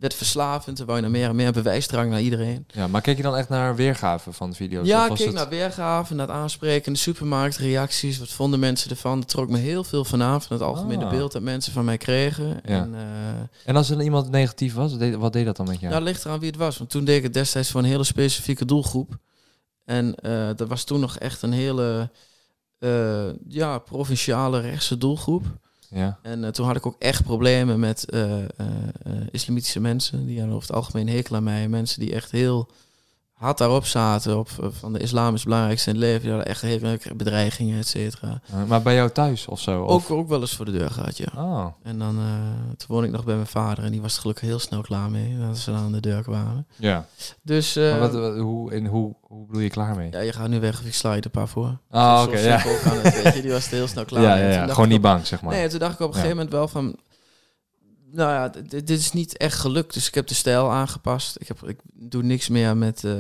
werd verslavend. En wou je naar meer en meer bewijsdrang naar iedereen. Ja, maar keek je dan echt naar weergaven van de video's? Ja, ik keek het- naar weergaven, naar het aanspreken in de supermarkt, reacties. Wat vonden mensen ervan? Dat trok me heel veel vanaf van het algemene Ah. beeld dat mensen van mij kregen. Ja. En eh, En als er iemand negatief was, wat deed dat dan met jou? nou, ligt eraan wie het was. Want toen deed ik het destijds voor een hele specifieke doelgroep. En eh, dat was toen nog echt een hele eh, ja, provinciale rechtse doelgroep. Ja. En eh, toen had ik ook echt problemen met eh, eh, islamitische mensen. Die hadden over het algemeen hekel aan mij. Mensen die echt heel hard daarop zaten. Op, eh, van de islam is het belangrijkste in het leven. Hadden echt heel veel bedreigingen, et cetera. Uh, maar bij jou thuis of zo? Of? Ook, ook wel eens voor de deur gehad, ja. Oh, En dan eh, toen woonde ik nog bij mijn vader. En die was er gelukkig heel snel klaar mee. Dat ze dan aan de deur kwamen. ja. Dus eh, Maar wat, wat- hoe, en hoe, hoe bedoel je klaar mee? ja, je gaat nu weg of ik sla je een paar voor. Ah, oké, ja. het, weet je. Die was er heel snel [LAUGHS] klaar Ja, mee. ja, ja. Gewoon niet bang, zeg maar. Nee, toen dacht ik op een Ja. gegeven moment wel van... Nou ja, dit, dit is niet echt gelukt. Dus ik heb de stijl aangepast. Ik, heb, ik doe niks meer met, eh,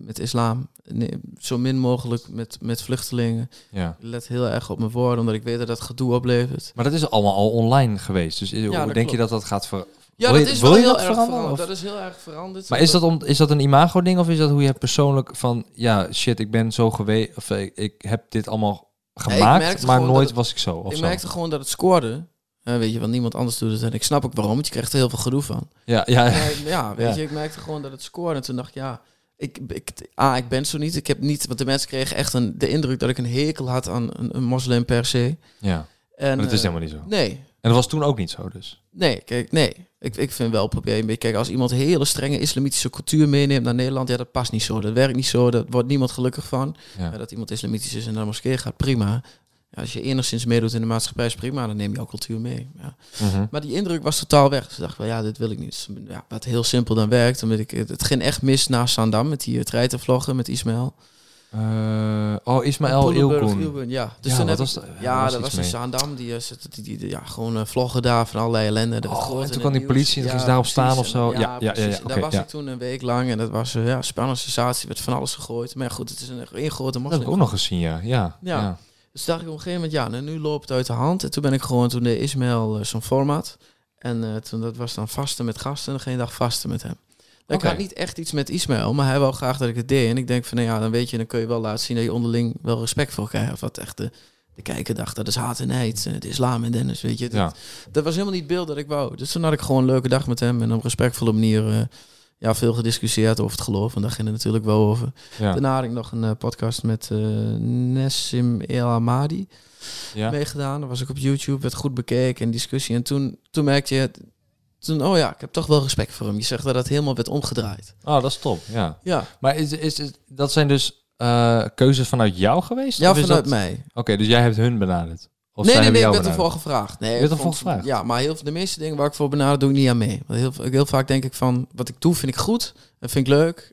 met islam. Nee, zo min mogelijk met, met vluchtelingen. Ja. Ik let heel erg op mijn woorden, omdat ik weet dat dat gedoe oplevert. Maar dat is allemaal al online geweest. Dus eh, hoe denk je dat dat gaat ver- Ja, dat is wel heel dat erg veranderen, veranderd. of? Dat is heel erg veranderd. Maar is dat, om, is dat een imago-ding of is dat hoe je persoonlijk van... Ja, shit, ik ben zo geweest... Of ik, ik heb dit allemaal gemaakt, maar nooit was ik zo. Of Ik zo. merkte gewoon dat het scoorde. Weet je, want niemand anders doet het. En ik snap ook waarom, want je krijgt er heel veel gedoe van. Ja, ja, ja. [LAUGHS] Weet Ja. je, ik merkte gewoon dat het scoorde. En toen dacht ik, ja, ik, ik, ah, ik ben zo niet. Ik heb niet, want de mensen kregen echt een, de indruk dat ik een hekel had aan een, een moslim per se. ja. En, Maar dat is eh, helemaal niet zo. Nee, En dat was toen ook niet zo dus. nee, kijk, nee. Ik, ik vind wel, probeer een beetje, kijk, als iemand hele strenge islamitische cultuur meeneemt naar Nederland, ja, dat past niet zo. Dat werkt niet zo, daar wordt niemand gelukkig van. Ja, dat iemand islamitisch is en naar de moskee gaat, prima. Ja, als je enigszins meedoet in de maatschappij is prima, dan neem je jouw cultuur mee. Ja. Mhm. Maar die indruk was totaal weg. Dus ik dacht wel, ja, dit wil ik niet. Ja, wat heel simpel dan werkt. Omdat ik, het ging echt mis na Sandam met die uh, treitervloggen met Ismaël. Eh, oh, Ismaël Ilkoen. Ja, dus Ja, heb was ik-? Er Ja, was dat was in. Zaandam. Die, eh, die, die, die- ja, gewoon eh, vloggen daar van allerlei ellende. Dat Oh, en toen kwam die politie en dan ging ze daarop staan of zo. Ja, ja, ja, ja, daar was ja. ik toen een week lang. En dat was eh, ja, spannende sensatie. werd van alles gegooid. Maar ja, goed, het is een één grote Dat heb ik ook nog gezien, ja. Ja, Ja. Dus dacht ik op een gegeven moment, ja, nou, nu loopt het uit de hand. En toen ben ik gewoon, toen deed Ismaël eh, zo'n format. En eh, toen dat was dan vasten met gasten en geen dag vasten met hem. Ik Oké. had niet echt iets met Ismaël, maar hij wou graag dat ik het deed. En ik denk van, nou ja, dan weet je, dan kun je wel laten zien dat je onderling wel respect voor elkaar hebt. Wat echt de, de kijker dacht, dat is haat en nijd, eh, de islam en Dennis, weet je. Dat, Ja. dat was helemaal niet het beeld dat ik wou. Dus toen had ik gewoon een leuke dag met hem en op een respectvolle manier ja, veel gediscussieerd over het geloof. En daar ging het natuurlijk wel over. Ja. Daarna had ik nog een eh, podcast met eh Nessim El Amadi Ja. meegedaan. Dat was ik op YouTube, werd goed bekeken en discussie. En toen, toen merkte je, toen, oh ja, ik heb toch wel respect voor hem. Je zegt dat het helemaal werd omgedraaid. Oh, dat is top, ja. Ja, Maar is, is, is, dat zijn dus eh, keuzes vanuit jou geweest? ja Of is vanuit dat- mij. Oké, dus jij hebt hun benaderd? Of nee, nee, nee, ik hebben werd jou ervoor gevraagd. Nee, Je werd ik ervoor gevraagd? Ja, maar heel, de meeste dingen waar ik voor benader doe ik niet aan mee. Want heel, heel vaak denk ik van, wat ik doe vind ik goed. Dat vind ik leuk.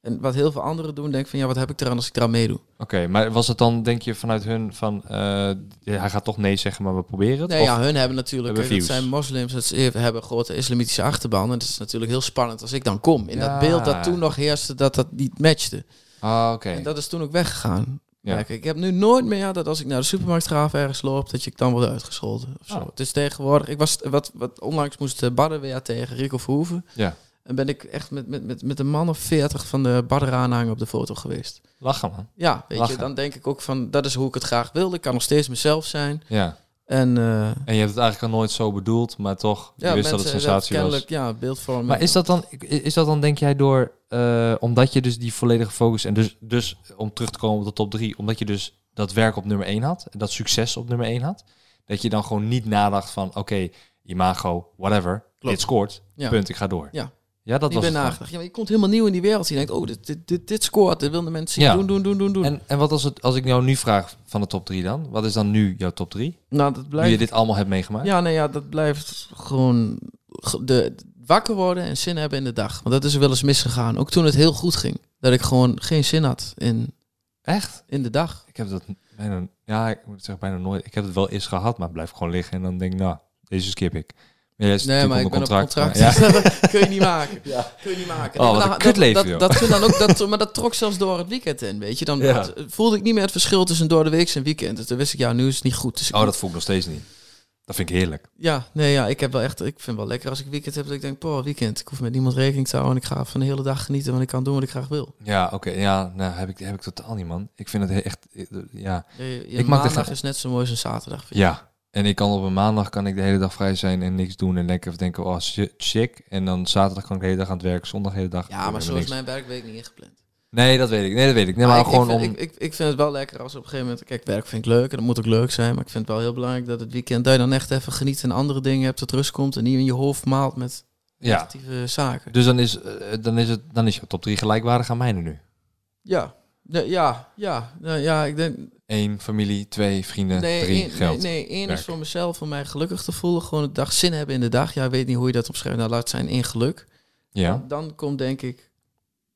En wat heel veel anderen doen, denk ik van, ja, wat heb ik eraan als ik eraan meedoe? Oké, maar was het dan, denk je, vanuit hun van... eh, hij gaat toch nee zeggen, maar we proberen het? Nee, Of- ja, hun hebben natuurlijk, Hebben dat zijn moslims, dat ze hebben een grote islamitische achterban. En het is natuurlijk heel spannend als ik dan kom. In Ja. dat beeld dat toen nog heerste, dat dat niet matchte. Ah, oké. En dat is toen ook weggegaan. Ja. Kijk, ik heb nu nooit meer dat als ik naar de supermarkt ga of ergens loop, dat je dan wordt uitgescholden. Of zo. Oh. Het is tegenwoordig, ik was, wat, wat onlangs moest uh, Badden weer tegen Rico Verhoeven. Ja. En ben ik echt met, met, met, met een man of veertig van de Badder op de foto geweest. Lachen, man. Ja, weet Lachen. je, dan denk ik ook van, dat is hoe ik het graag wil. Ik kan nog steeds mezelf zijn. Ja. En uh, En je hebt het eigenlijk al nooit zo bedoeld, maar toch, je ja, wist dat het sensatie was. ja, beeldvorming. Maar is dat dan, is dat dan denk jij door, eh, omdat je dus die volledige focus en dus, dus om terug te komen op de top drie, omdat je dus dat werk op nummer 1 had, dat succes op nummer 1 had, dat je dan gewoon niet nadacht van, oké, imago, whatever, dit scoort, Ja. punt, ik ga door. Ja. Ja, dat was nagedacht. Ja, maar je komt helemaal nieuw in die wereld. Je denkt, oh, dit, dit, dit, dit scoort. Dit willen mensen. Ja. Doen, doen, doen, doen, doen. En, en wat als, het, als ik jou nu vraag van de top 3 dan? Wat is dan nu jouw top 3? nou, dat Nu blijft... je dit allemaal hebt meegemaakt? Ja, nee, ja, dat blijft gewoon ge- de, wakker worden en zin hebben in de dag. Want dat is wel eens misgegaan. Ook toen het heel goed ging. Dat ik gewoon geen zin had in, Echt? in de dag. Ik heb dat bijna, ja, ik moet zeggen bijna nooit. Ik heb het wel eens gehad, maar het blijft gewoon liggen en dan denk ik, nou, deze skip ik. Is Nee, maar ik ben op onder contract. Ja. [LAUGHS] dat kun je niet maken. [LAUGHS] Kun je niet maken. Oh, Nee, wat maar een dat- kutleven, dat, dat, dan ook, dat, [LAUGHS] maar dat trok zelfs door het weekend in, weet je. Dan Ja. had- voelde ik niet meer het verschil tussen door de week en weekend. Dus toen wist ik, ja, nu is het niet goed. Dus ik Oh, dat voel ik nog steeds niet. Dat vind ik heerlijk. Ja, nee, ja, ik heb wel echt, ik vind het wel lekker als ik weekend heb dat ik denk, poh, weekend. Ik hoef met niemand rekening te houden en ik ga van de hele dag genieten, want ik kan doen wat ik graag wil. Ja, oké. Ja, nou, heb ik, heb ik totaal niet, man. Ik vind het he- echt, eh, ja. Je, je Ik maandag is net zo mooi als een zaterdag. vind ik. Ja. En ik kan op een maandag kan ik de hele dag vrij zijn en niks doen en lekker denken, oh, chic. En dan zaterdag kan ik de hele dag aan het werk, zondag de hele dag. Ja, maar zo is mijn werkweek niet ingepland. Nee, dat weet ik. Nee, dat weet ik. Nee, maar, ik, gewoon ik, vind, om... ik, ik, vind het wel lekker als op een gegeven moment... Kijk, werk vind ik leuk en dat moet ook leuk zijn. Maar ik vind het wel heel belangrijk dat het weekend... dat je dan echt even geniet en andere dingen hebt, tot rust komt... en niet in je hoofd maalt met ja. negatieve zaken. Dus dan is, eh, dan is het, dan is je top 3 gelijkwaardig aan mijne nu. Ja, ja, ja, nou, ja, ik denk... Eén, familie, twee, vrienden, Nee, drie, één, geld. nee, nee, één werk. is voor mezelf om mij gelukkig te voelen. Gewoon de dag zin hebben in de dag. Ja, ik weet niet hoe je dat omschrijft. Nou, laat zijn in geluk. Ja. Dan, dan komt denk ik...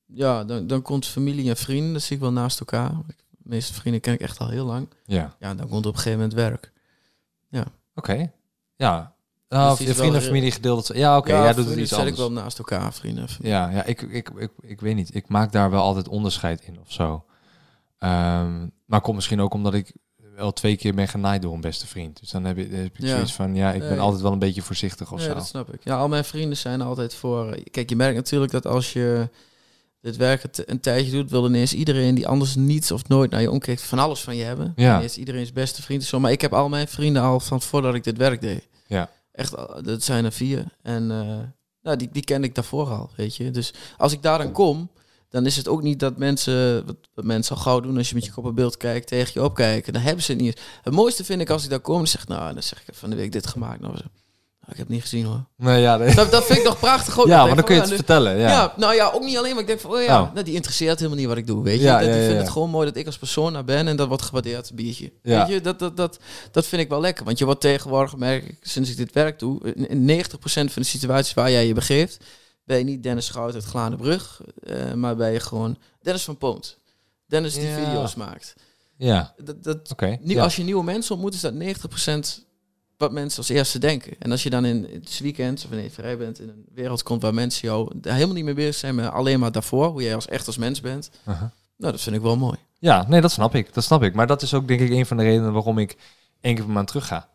Ja, dan, dan komt familie en vrienden. Dat zie ik wel naast elkaar. De meeste vrienden ken ik echt al heel lang. Ja. Ja, dan komt op een gegeven moment werk. Oké. Ja. Ah, Dus die je is vrienden en familie gedeeld. Ja, oké. ja, jij doet het iets anders. ik wel naast elkaar, vrienden. Ja, ja ik, ik, ik, ik weet niet. Ik maak daar wel altijd onderscheid in of zo. Ehm, maar komt misschien ook omdat ik wel twee keer ben genaaid door een beste vriend. Dus dan heb, je, heb ik Ja. zoiets van, ja, ik ben Nee. altijd wel een beetje voorzichtig of zo. dat snap ik. Ja, al mijn vrienden zijn altijd voor. eh, Kijk, je merkt natuurlijk dat als je dit werk een tijdje doet, wil ineens iedereen die anders niets of nooit naar je omkijkt van alles van je hebben. Ja. Ineens iedereen's beste vriend is zo. Maar ik heb al mijn vrienden al van voordat ik dit werk deed. Ja. Echt, al- dat zijn er vier. En eh, nou, die, die kende ik daarvoor al, weet je. Dus als ik daar dan kom, dan is het ook niet dat mensen, wat, wat mensen al gauw doen als je met je kop op beeld kijkt, tegen je opkijken. Dan hebben ze het niet. Het mooiste vind ik als ik daar kom en zeg, nou, dan zeg ik van de week dit gemaakt. Nou, zo. Nou, ik heb het niet gezien hoor. Nee, ja, nee. Dat, dat vind ik nog prachtig ook. ja, maar dan kun je van, het ja, vertellen. Ja. ja. nou ja, ook niet alleen, maar ik denk van, oh ja, Oh. nou, die interesseert helemaal niet wat ik doe, weet je. Ja, dat, ja, die vindt het gewoon mooi dat ik als persoon daar ben en dat wordt gewaardeerd, biertje. Ja. Weet je, dat, dat, dat, dat vind ik wel lekker. Want je wordt tegenwoordig, merk ik, sinds ik dit werk doe, in- in 90% van de situaties waar jij je begeeft, ben je niet Dennis Schout uit Glanenbrug, eh maar ben je gewoon Dennis van Poont. Dennis die video's maakt. Ja, Dat, dat, nu. Als je nieuwe mensen ontmoet, is dat 90% wat mensen als eerste denken. En als je dan in het weekend of wanneer je vrij bent in een wereld komt waar mensen jou helemaal niet mee bezig zijn, maar alleen maar daarvoor, hoe jij als echt als mens bent. Uh-huh. Nou, dat vind ik wel mooi. Ja, nee, dat snap ik. Dat snap ik. Maar dat is ook denk ik een van de redenen waarom ik één keer per maand terug ga.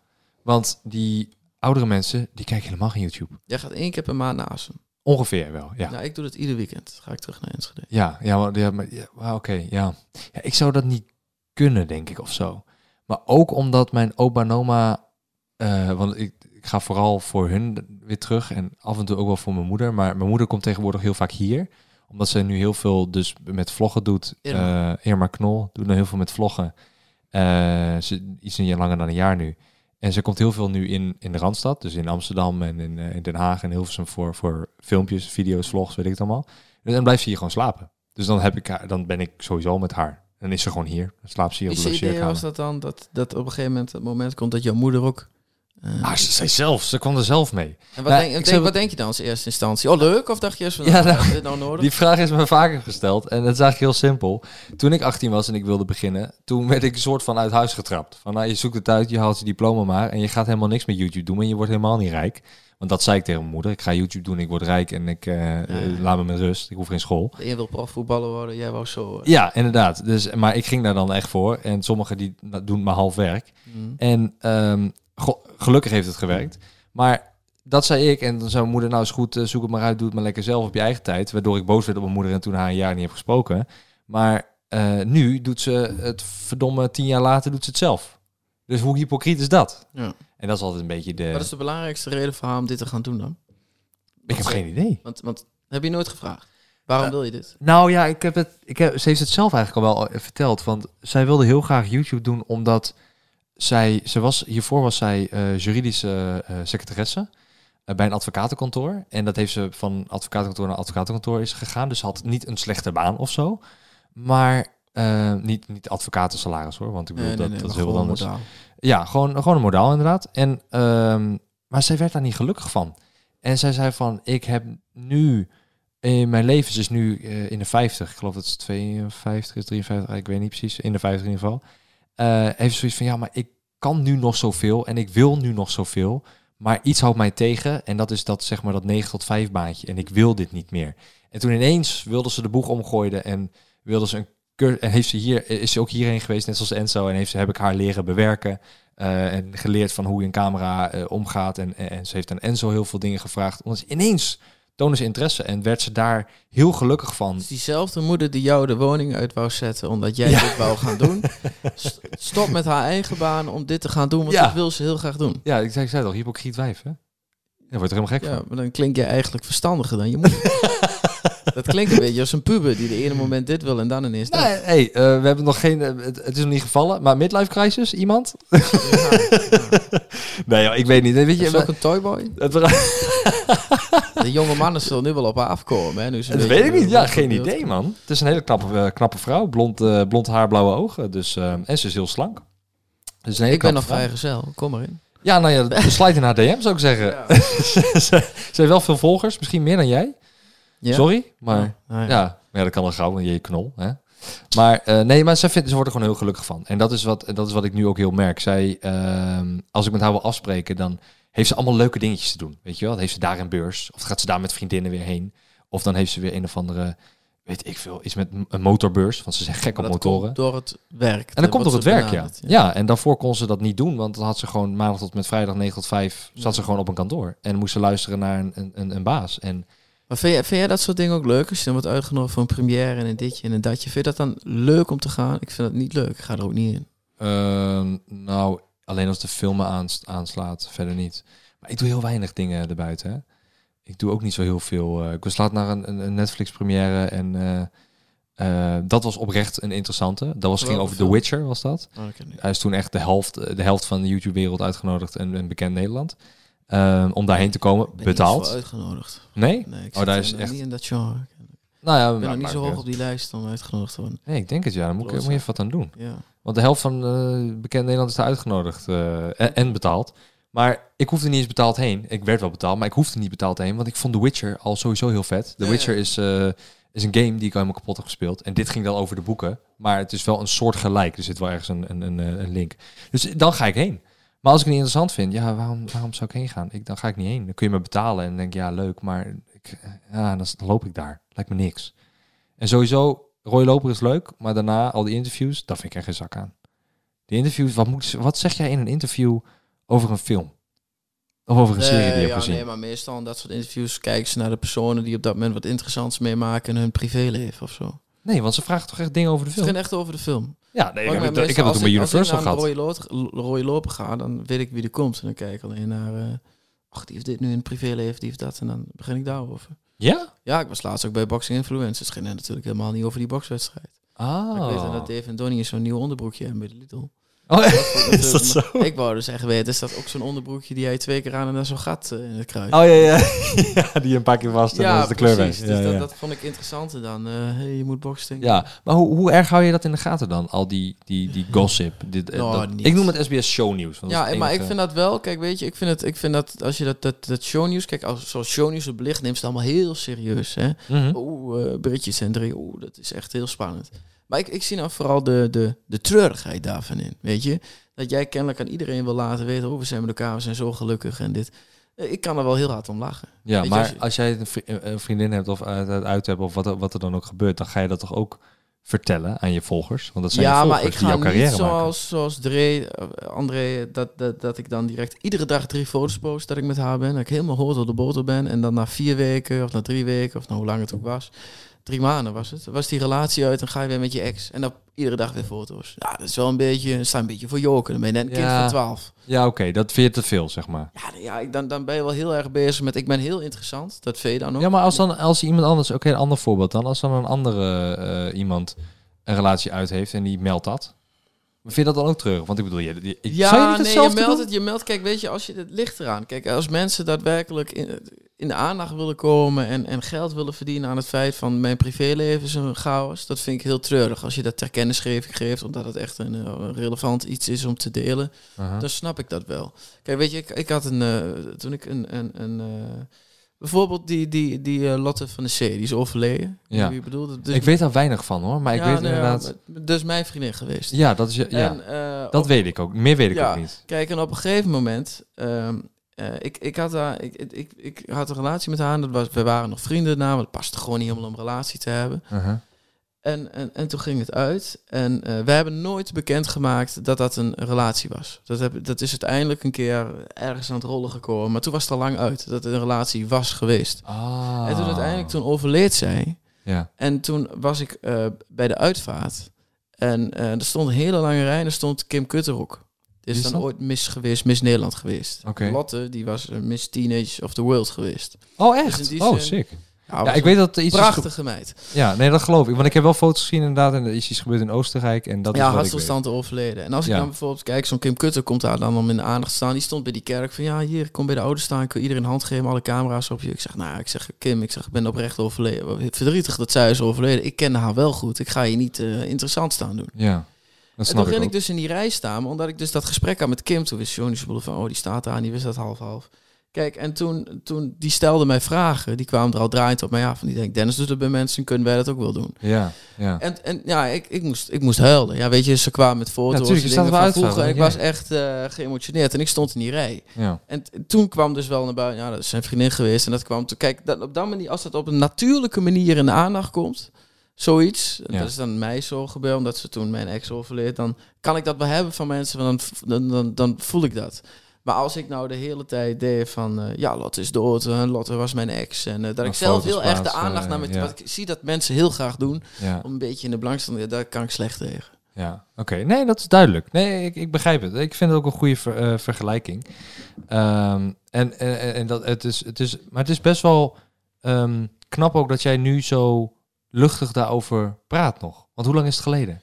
Want die oudere mensen, die kijken helemaal geen YouTube. Jij gaat één keer per maand naar Assen. Ongeveer wel, ja. Nou, ik doe dat ieder weekend. Ga ik terug naar Enschede. Ja, ja, maar, ja, maar ja, maar oké, ja. ja. Ik zou dat niet kunnen, denk ik, of zo. Maar ook omdat mijn opa en oma... eh, want ik, ik ga vooral voor hun weer terug en af en toe ook wel voor mijn moeder. Maar mijn moeder komt tegenwoordig heel vaak hier. Omdat ze nu heel veel dus met vloggen doet. Irma. Eh, Irma Knol doet nu heel veel met vloggen. Eh, ze iets een jaar langer dan een jaar nu. En ze komt heel veel nu in, in de Randstad. Dus in Amsterdam en in, in Den Haag en Hilversum voor, voor filmpjes, video's, vlogs, weet ik het allemaal. En dan blijft ze hier gewoon slapen. Dus dan, heb ik haar, dan ben ik sowieso met haar. Dan is ze gewoon hier. Dan slaapt ze hier op Is de je idee logeerkamer. was dat dan dat, dat op een gegeven moment het moment komt dat jouw moeder ook... Ah, ze zei zelf. Ze kwam er zelf mee. en wat, Nou, denk, ik denk- zou- wat denk je dan als eerste instantie? Oh, leuk? Of dacht je eerst van, Ja, nou, nou, is dit nou nodig? Die vraag is me vaker gesteld. En het is eigenlijk heel simpel. Toen ik 18 was en ik wilde beginnen, toen werd ik een soort van uit huis getrapt. Van nou, je zoekt het uit, je haalt je diploma maar. En je gaat helemaal niks met YouTube doen. En je wordt helemaal niet rijk. Want dat zei ik tegen mijn moeder. Ik ga YouTube doen, ik word rijk en ik eh, laat me met rust. Ik hoef geen school. Een wil profvoetballer worden, jij wou zo... eh, Ja, inderdaad. Dus, maar ik ging daar dan echt voor. En sommigen die doen maar half werk. mm. En ehm, go- gelukkig heeft het gewerkt. Maar dat zei ik. En dan zei mijn moeder, nou is goed, eh, zoek het maar uit. Doe het maar lekker zelf op je eigen tijd. Waardoor ik boos werd op mijn moeder en toen haar een jaar niet heb gesproken. Maar eh, nu doet ze het verdomme tien jaar later doet ze het zelf. Dus hoe hypocriet is dat? Ja. En dat is altijd een beetje de... Wat is de belangrijkste reden voor haar om dit te gaan doen dan? Ik heb geen idee. Want, want heb je nooit gevraagd? Waarom Eh, wil je dit? Nou ja, ik heb het, ik heb, ze heeft het zelf eigenlijk al wel verteld. Want zij wilde heel graag YouTube doen, omdat zij, ze was, hiervoor was zij eh, juridische eh, secretaresse eh, bij een advocatenkantoor. En dat heeft ze van advocatenkantoor naar advocatenkantoor is gegaan. Dus ze had niet een slechte baan of zo. Maar niet, niet advocatensalaris hoor, want ik bedoel, dat, dat is heel wat anders. Ja, gewoon, gewoon een modaal inderdaad. En, ehm, maar zij werd daar niet gelukkig van. En zij zei van, ik heb nu in mijn leven, ze is nu in de 50, ik geloof dat het 52 is, 53, ik weet niet precies, in de 50 in ieder geval. Eh, heeft zoiets van, ja, maar ik kan nu nog zoveel en ik wil nu nog zoveel. Maar iets houdt mij tegen en dat is dat, zeg maar, dat 9 tot 5 baantje. En ik wil dit niet meer. En toen ineens wilde ze de boeg omgooien en wilde ze een en heeft ze hier, is ze ook hierheen geweest, net zoals Enzo, en heeft ze, heb ik haar leren bewerken. eh, en geleerd van hoe je een camera eh, omgaat. En, en, en ze heeft aan Enzo heel veel dingen gevraagd. Omdat ze ineens toonde ze interesse en werd ze daar heel gelukkig van. Dus diezelfde moeder die jou de woning uit wou zetten omdat jij Ja. dit wou gaan doen, [LAUGHS] st- stop met haar eigen baan om dit te gaan doen, want Ja. dat wil ze heel graag doen. Ja, ik zei, ik zei toch, hypocriet wijf, hè? Daar wordt er helemaal gek Ja, van. maar dan klink je eigenlijk verstandiger dan je moeder. [LAUGHS] dat klinkt een beetje als een puber die de ene moment dit wil en dan ineens dat. Nee, hey, eh, we hebben nog geen, eh, het, het is nog niet gevallen, maar midlife crisis, iemand? [LAUGHS] nee, joh, ik weet niet. Weet Is je, ook een toyboy? het, Jonge mannen zullen nu wel op haar afkomen. Hè? Nu ze dat weet ik niet. Ja, geen beeld idee, man. Het is een hele knappe, eh, knappe vrouw. Blond, eh, blond haar, blauwe ogen. Dus, eh, en ze is heel slank. Dus een hele Ik ben nog vrijgezel. Kom maar in. Ja, nou ja, besluit in haar DM zou ik zeggen. [LAUGHS] ze, ze heeft wel veel volgers, misschien meer dan jij. Ja? Sorry, maar nou ja. maar ja, dat kan wel gauw, want je knol. Hè? Maar eh, nee, maar ze, vindt, ze wordt er gewoon heel gelukkig van. En dat is wat, dat is wat ik nu ook heel merk. Zij, ehm, als ik met haar wil afspreken, dan heeft ze allemaal leuke dingetjes te doen. Weet je wel? Dan heeft ze daar een beurs. Of gaat ze daar met vriendinnen weer heen. Of dan heeft ze weer een of andere weet ik veel, iets met een motorbeurs. Want ze zijn gek op motoren. door het werk. En dat komt door het werk, ja. ja. en daarvoor kon ze dat niet doen, want dan had ze gewoon maandag tot met vrijdag 9 tot 5 zat ze gewoon op een kantoor. En moest ze luisteren naar een, een- een, een baas. En Maar vind jij, vind jij dat soort dingen ook leuk? Als je dan wordt uitgenodigd voor een première en een ditje en een datje. Vind je dat dan leuk om te gaan? Ik vind dat niet leuk. Ik ga er ook niet in. Ehm, nou, alleen als de film aans- aanslaat, verder niet. Maar ik doe heel weinig dingen erbuiten. Hè. Ik doe ook niet zo heel veel. eh, ik was laat naar een, een, Netflix-première en eh, eh, dat was oprecht een interessante. Dat was, ging over The? Witcher, was dat. Oh. Hij is toen echt de helft, de helft van de YouTube-wereld uitgenodigd en bekend Nederland. Ehm, om daarheen te komen, niet betaald. uitgenodigd. Nee? Oh, daar is echt- niet in dat genre. Nou ja, Ik ben nog niet zo hoog op die lijst om uitgenodigd te worden. Nee, ik denk het ja. Dan moet, ik, moet je even wat aan doen. Ja. Want de helft van eh bekend Nederland is uitgenodigd eh, en, en betaald. Maar ik hoefde niet eens betaald heen. Ik werd wel betaald, maar ik hoefde niet betaald heen. Want ik vond The Witcher al sowieso heel vet. The Ja, Witcher ja. is, eh, is een game die ik al helemaal kapot heb gespeeld. En dit ging dan over de boeken. Maar het is wel een soort gelijk. Er zit wel ergens een, een, een, een link. Dus dan ga ik heen. Maar als ik het niet interessant vind, ja, waarom, waarom zou ik heen gaan? Ik, dan ga ik niet heen. Dan kun je me betalen en dan denk ja, leuk. Maar ik, ja, dan, loop ik daar. Lijkt me niks. En sowieso, Roy Loper is leuk. Maar daarna, al die interviews, daar vind ik er geen zak aan. Die interviews, wat, moet, wat zeg jij in een interview over een film? Of over een serie die je Nee, hebt ja, gezien? nee, maar meestal in dat soort interviews kijken ze naar de personen die op dat moment wat interessants meemaken in hun privéleven of zo. Nee, want ze vragen toch echt dingen over de Het film? ging echt over de film. Ja, nee, ik heb, het, meestal ik heb het als toen bij als Universal ik naar gehad. Loper, Roy Loper ga, dan weet ik wie er komt. En dan kijk ik alleen naar, eh ach, die heeft dit nu in het privéleven, die heeft dat. En dan begin ik daarover. Ja? Ja, ik was laatst ook bij Boxing Influencers. Het ging natuurlijk helemaal niet over die bokswedstrijd. Ah. Ik weet dat Dave en Donnie zo'n nieuw onderbroekje hebben bij de Lidl. Oh, [LAUGHS] Dat is dat zo? Ik wou dus echt weten, is dat ook zo'n onderbroekje die hij twee keer aan en dan zo'n gat eh, in het kruis? Oh ja, ja. [LAUGHS] ja, die een paar keer vast en dan is de kleur precies. Ja, dus ja. Dat, dat vond ik interessanter dan, eh, hey, je moet boksen. ja, maar hoe, hoe erg hou je dat in de gaten dan? Al die, die, die gossip. Dit, eh, Nou, dat- ik noem het SBS shownieuws. dat Ja, maar ik vind dat wel, kijk, weet je, ik vind, het, ik vind dat als je dat, dat, dat shownieuws, kijk, als, zoals shownieuws het belicht, neemt ze het allemaal heel serieus. Hè? Mhm. Oeh, eh Britjes en drie, oeh, dat is echt heel spannend. Maar ik, ik zie nou vooral de, de, de treurigheid daarvan in, weet je. Dat jij kennelijk aan iedereen wil laten weten, oh, we zijn met elkaar, we zijn zo gelukkig en dit. Eh, Ik kan er wel heel hard om lachen. Ja, Weet je, maar als je- als jij een vri- een vriendin hebt of uit, uit- uit hebt of wat, er- wat er dan ook gebeurt, dan ga je dat toch ook vertellen aan je volgers? Want dat zijn je Ja, volgers maar ik die ga jouw carrière niet maken. zoals, zoals Dre, eh, André, dat, dat, dat ik dan direct iedere dag drie foto's post dat ik met haar ben. Dat ik helemaal hoort op de boter ben. En dan na vier weken of na drie weken, of nou hoe lang het ook was, drie maanden was het, was die relatie uit en ga je weer met je ex. En dan iedere dag weer foto's. Ja, dat is wel een beetje, sta een beetje voor joken. Dan ben je net een kind Ja. van twaalf. Ja, oké, dat vind je te veel, zeg maar. Ja, ja dan, dan ben je wel heel erg bezig met, ik ben heel interessant. Dat vind je dan ook. Ja, maar als dan als iemand anders, oké, een ander voorbeeld dan, als dan een andere eh, iemand een relatie uit heeft en die meldt dat, vind je dat dan ook terug? Want ik bedoel, je, je, Ja, zou je niet nee, je meldt doen? het. Je meldt, kijk, weet je, als je het ligt eraan. Kijk, als mensen daadwerkelijk in, in de aandacht willen komen en, en geld willen verdienen aan het feit van mijn privéleven is een chaos, dat vind ik heel treurig. Als je dat ter kennisgeving geeft, omdat het echt een, eh, relevant iets is om te delen, dan snap ik dat wel. Kijk, weet je, ik, ik had een, eh, toen ik een, een, een eh, bijvoorbeeld die, die, die eh, Lotte van de C, die is overleden. Ja. Wie je bedoelt, dus, ik weet daar weinig van hoor, maar ik ja, weet inderdaad... maar- dus mijn vriendin geweest. Ja, dat is je, ja, En, eh, dat op- weet ik ook. Meer weet ik Ja. ook niet. Kijk, en op een gegeven moment, ehm, eh, ik, ik, had daar, ik, ik, ik, ik had een relatie met haar. En dat was, we waren nog vrienden daarna, want het paste gewoon niet helemaal om een relatie te hebben. Aha. En, en, en toen ging het uit. En eh wij hebben nooit bekendgemaakt dat dat een relatie was. Dat, heb, dat is uiteindelijk een keer ergens aan het rollen gekomen. Maar toen was het al lang uit dat het een relatie was geweest. Ah. En toen uiteindelijk, toen overleed zij. Ja. En toen was ik eh, bij de uitvaart. En eh, er stond een hele lange rij en er stond Kim Kutterhoek. Die is is dan ooit Miss geweest, Miss Nederland geweest. Oké. Lotte, die was Miss Teenage of the World geweest. Oh, Dus echt? die oh, sick. Ja, ik weet dat iets prachtige meid. Ja, nee, dat geloof ik. Want ik heb wel foto's gezien inderdaad en er is iets gebeurd in Oostenrijk en dat ja, hartstilstand overleden. En als ik Ja. dan bijvoorbeeld kijk, zo'n Kim Kutter komt daar dan om in de aandacht te staan. Die stond bij die kerk van, ja, hier, ik kom bij de ouders staan. Ik wil iedereen een hand geven, alle camera's op je. Ik zeg, nou, ik zeg, Kim, ik zeg, ik ben oprecht overleden. Verdrietig dat zij is overleden. Ik kende haar wel goed. Ik ga je niet eh, interessant staan doen. Ja, dat En toen ik ging ik dus in die rij staan, omdat ik dus dat gesprek had met Kim, toen wist Johnny Spoelen van, oh, die staat daar en die wist dat half-half. Kijk, en toen, toen, die stelde mij vragen, die kwamen er al draaiend op mij af. En die denk, Dennis doet het bij mensen, kunnen wij dat ook wel doen. Ja, ja. En, en ja, ik, ik, moest, ik moest huilen. Ja, weet je, ze kwamen met foto's je staat dingen van vroeger. Ik ja. was echt eh, geëmotioneerd en ik stond in die rij. ja. En toen kwam dus wel naar buiten, ja, dat is zijn vriendin geweest. En dat kwam toen, kijk, dat, op dat manier, als dat op een natuurlijke manier in de aandacht komt, zoiets. Ja. Dat is dan mij zo gebeurd, omdat ze toen mijn ex overleed. Dan kan ik dat wel hebben van mensen, want dan, dan, dan, dan voel ik dat. Maar als ik nou de hele tijd deed van, eh, ja, Lotte is dood, en Lotte was mijn ex. En eh, dat ik zelf heel erg de aandacht naar me... ja. Wat ik zie dat mensen heel graag doen, Ja. om een beetje in de belangstelling, daar kan ik slecht tegen. Ja, oké. Nee, dat is duidelijk. Nee, ik, ik begrijp het. Ik vind het ook een goede ver- eh, vergelijking. Ehm, en, en, en dat, het is, het is, maar het is best wel ehm, knap ook dat jij nu zo luchtig daarover praat nog. Want hoe lang is het geleden?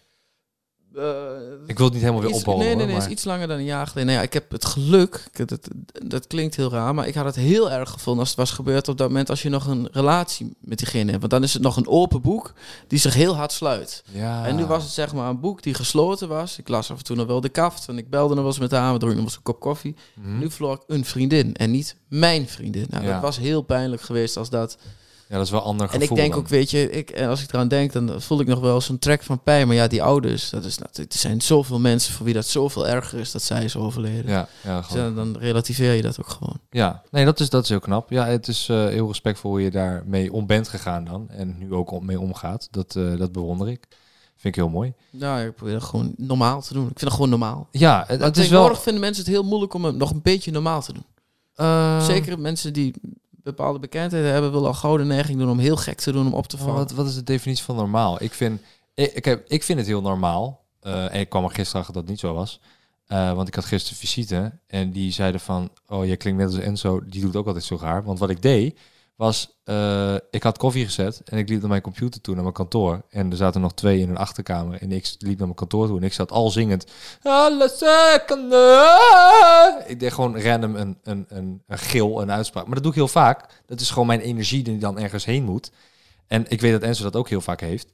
Ik wil het niet helemaal weer opbouwen. Nee, nee, nee, maar- is iets langer dan een jaar geleden. Nee, ja, ik heb het geluk, dat, dat klinkt heel raar, maar ik had het heel erg gevonden als het was gebeurd op dat moment als je nog een relatie met diegene hebt. Want dan is het nog een open boek die zich heel hard sluit. Ja. En nu was het zeg maar een boek die gesloten was. Ik las af en toe nog wel de kaft en ik belde nog wel eens met haar, we dronken nog eens een kop koffie. Mhm. Nu verloor ik een vriendin en niet mijn vriendin. Nou, Ja. dat was heel pijnlijk geweest als dat. Ja, dat is wel ander En ik gevoel denk dan. ook, weet je, ik, en als ik eraan denk, dan voel ik nog wel zo'n trek van pijn. Maar ja, die ouders, dat is, natuurlijk- er zijn zoveel mensen voor wie dat zoveel erger is dat zij is overleden. Ja, ja, Dus dan, dan relativeer je dat ook gewoon. ja. nee, dat is, dat is heel knap. Ja, het is eh, heel respectvol hoe je daarmee om bent gegaan dan. En nu ook om, mee omgaat. Dat, eh, dat bewonder ik. Vind ik heel mooi. Nou, ik probeer het gewoon normaal te doen. Ik vind het gewoon normaal. Ja, het, is wel... vinden mensen het heel moeilijk om het nog een beetje normaal te doen. eh, Zeker mensen die bepaalde bekendheden hebben, willen al gouden neiging doen om heel gek te doen om op te vallen. Wat, wat is de definitie van normaal? Ik vind, ik, heb, ik vind het heel normaal. Eh, en ik kwam er gisteren achter dat niet zo was. Eh, want ik had gisteren visite en die zeiden van... Oh, je klinkt net als Enzo, die doet ook altijd zo raar. Want wat ik deed, was... eh, ik had koffie gezet en ik liep naar mijn computer toe, naar mijn kantoor. En er zaten nog twee in een achterkamer. En ik liep naar mijn kantoor toe en ik zat al zingend... Alle seconden. Ik deed gewoon random een, een, een, een gil, een uitspraak. Maar dat doe ik heel vaak. Dat is gewoon mijn energie die dan ergens heen moet. En ik weet dat Enzo dat ook heel vaak heeft.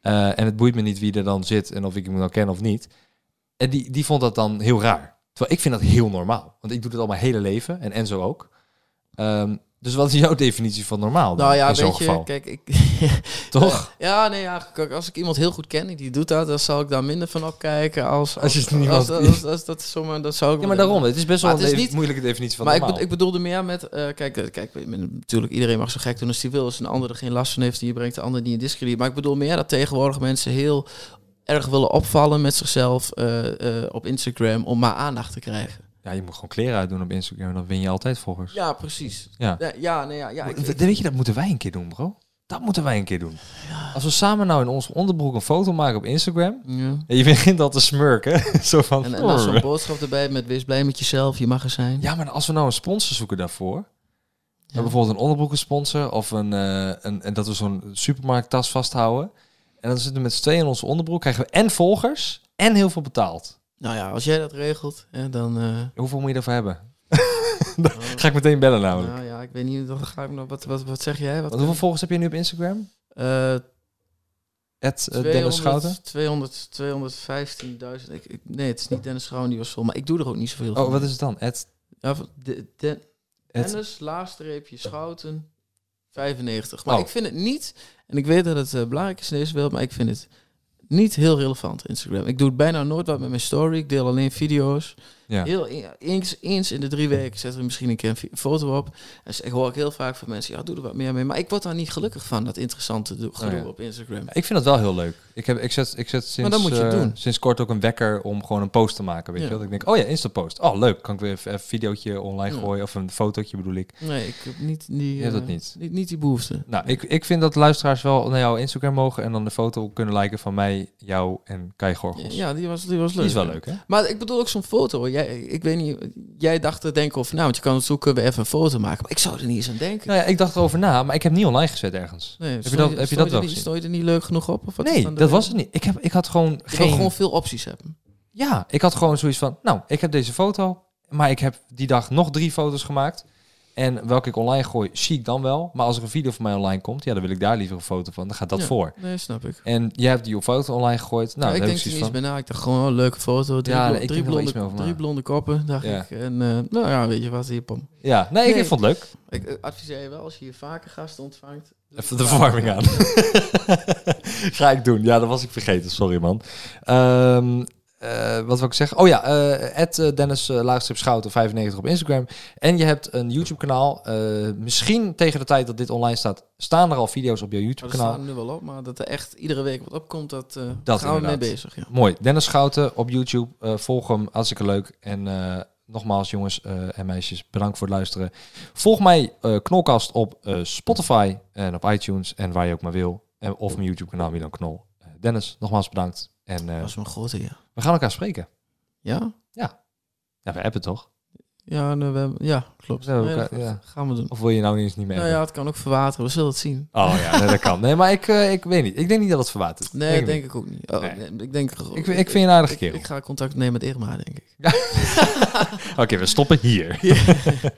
Eh, en het boeit me niet wie er dan zit en of ik hem nou ken of niet. En die, die vond dat dan heel raar. Terwijl ik vind dat heel normaal. Want ik doe het al mijn hele leven. En Enzo ook. Ehm, dus wat is jouw definitie van normaal nou ja, in zo'n weet je, geval? kijk, ik... [LAUGHS] Toch? Ja, nee, ja, als ik iemand heel goed ken die doet dat, dan zal ik daar minder van opkijken als... Als je het niemand- als, als, als dat zomaar, dat zou ik Ja, maar daarom. Het is best wel Maar een niet- moeilijke definitie van maar ik, normaal. be- ik bedoelde meer met, eh, kijk, eh, kijk, natuurlijk iedereen mag zo gek doen als hij wil. Als een ander er geen last van heeft, die je brengt de ander niet in discrediet. Maar ik bedoel meer dat tegenwoordig mensen heel erg willen opvallen met zichzelf eh, eh, op Instagram om maar aandacht te krijgen. Ja, je moet gewoon kleren uitdoen op Instagram. en Dan win je altijd volgers. Ja, precies. Ja. Ja, ja, nee, ja, ja ik- W- ik- Weet je, dat moeten wij een keer doen, bro. Dat moeten wij een keer doen. Als we samen nou in onze onderbroek een foto maken op Instagram. ja. En je begint al te smurken. [LAUGHS] Zo van... En, en dan zo'n boodschap erbij met wees blij met jezelf, je mag er zijn. Ja, maar als we nou een sponsor zoeken daarvoor. Ja. Bijvoorbeeld een onderbroekensponsor of een, eh, een, en dat we zo'n supermarkttas vasthouden. En dan zitten we met z'n tweeën in onze onderbroek, krijgen we en volgers en heel veel betaald. Nou ja, als jij dat regelt, hè, dan... eh, Hoeveel moet je ervoor hebben? [LAUGHS] Ga ik meteen bellen namelijk. nou ja, ik weet niet, dan ga ik nog, wat, wat, wat zeg jij? Wat, Want hoeveel volgers heb je nu op Instagram? eh, Het Dennis Schouten? 200, 215.000. Ik, ik, nee, het is niet Dennis Schouten, die was vol. Maar ik doe er ook niet zoveel van. Oh, wat is het dan? Het, Ja, van de, de, Dennis, laagstreepje, Schouten, 95. Maar Oh. ik vind het niet... En ik weet dat het eh, belangrijk is in deze wereld, maar ik vind het niet heel relevant, Instagram. Ik doe bijna nooit wat met mijn story. Ik deel alleen video's. ja. Heel e- eens, eens in de drie weken zet er misschien een keer een foto op. En ik hoor ik heel vaak van mensen, ja, doe er wat meer mee. Maar ik word daar niet gelukkig van, dat interessante do- gedoe ja. op Instagram. Ik vind dat wel heel leuk. Ik, heb, ik, zet, ik zet sinds, dat moet je eh, sinds kort ook een wekker om gewoon een post te maken. Weet Ja. je wel? Dat ik denk, oh ja, Insta-post. Oh, leuk. Kan ik weer even een videootje online Ja. gooien. Of een fotootje bedoel ik. Nee, ik heb niet die, Je dat eh, niet. niet. Niet die behoefte. Nou, ik, ik vind dat luisteraars wel naar jouw Instagram mogen. En dan de foto kunnen liken van mij, jou en Kai Gorgels. Ja, die was, die was leuk. Die is wel leuk, hè? Maar ik bedoel ook zo'n foto. Jij, ik weet niet, jij dacht te denken over, nou, want je kan het zoeken, we even een foto maken. Maar ik zou er niet eens aan denken. Nou ja, ik dacht erover na, maar ik heb niet online gezet ergens. Nee, je dat- heb je dat er wel niet, gezien? Je er niet leuk genoeg op? Of wat nee, de dat was het niet. Ik, heb, ik had gewoon Je geen... gewoon veel opties hebben. Ja, ik had gewoon zoiets van, nou, ik heb deze foto, maar ik heb die dag nog drie foto's gemaakt. En welke ik online gooi, zie ik dan wel. Maar als er een video van mij online komt, ja, dan wil ik daar liever een foto van. Dan gaat dat Ja, voor. Nee, snap ik. En jij hebt die op foto online gegooid. Nou, ik denk ik zoiets van... na. Ik dacht gewoon, een leuke foto. Drie, Ja, nee, drie, blonde, drie blonde koppen, dacht Ja. ik. En eh, nou ja, weet je wat, hier, pom. Ja, nee, ik vond het leuk. Ik eh, adviseer je wel, als je hier vaker gasten ontvangt... Even de verwarming aan. [LAUGHS] Ga ik doen. Ja, dat was ik vergeten. Sorry, man. Ehm, Eh, wat wil ik zeggen? Oh ja, uh, Dennis uh, Laagstrip Schouten 95 op Instagram. En je hebt een YouTube kanaal. misschien tegen de tijd dat dit online staat, staan er al video's op je YouTube kanaal. Er staan nu wel op, maar dat er echt iedere week wat opkomt, dat, dat gaan we mee bezig. Ja. Mooi. Dennis Schouten op YouTube. volg hem, hartstikke leuk. En nogmaals jongens en meisjes, bedankt voor het luisteren. Volg mij Knolkast op Spotify en op iTunes en waar je ook maar wil. En, of mijn YouTube kanaal Milan Knol. Dennis, nogmaals bedankt. En, dat was een grote, ja. We gaan elkaar spreken. Ja? Ja. Ja, we hebben toch? Ja, we hebben, ja klopt. Ja, elkaar, ja. Gaan we doen. Of wil je nou eens niet meer? Nou ja, het kan ook verwateren. We zullen het zien. Oh ja, nee, dat kan. Nee, maar ik, uh, ik weet niet. Ik denk niet dat het verwatert. Nee, denk, denk ik ook niet. Oh. Ik denk... Ik, ik vind je een aardige keer. Ik, ik, ga contact nemen met Irma, denk ik. [LAUGHS] Oké, okay, we stoppen hier. [LAUGHS]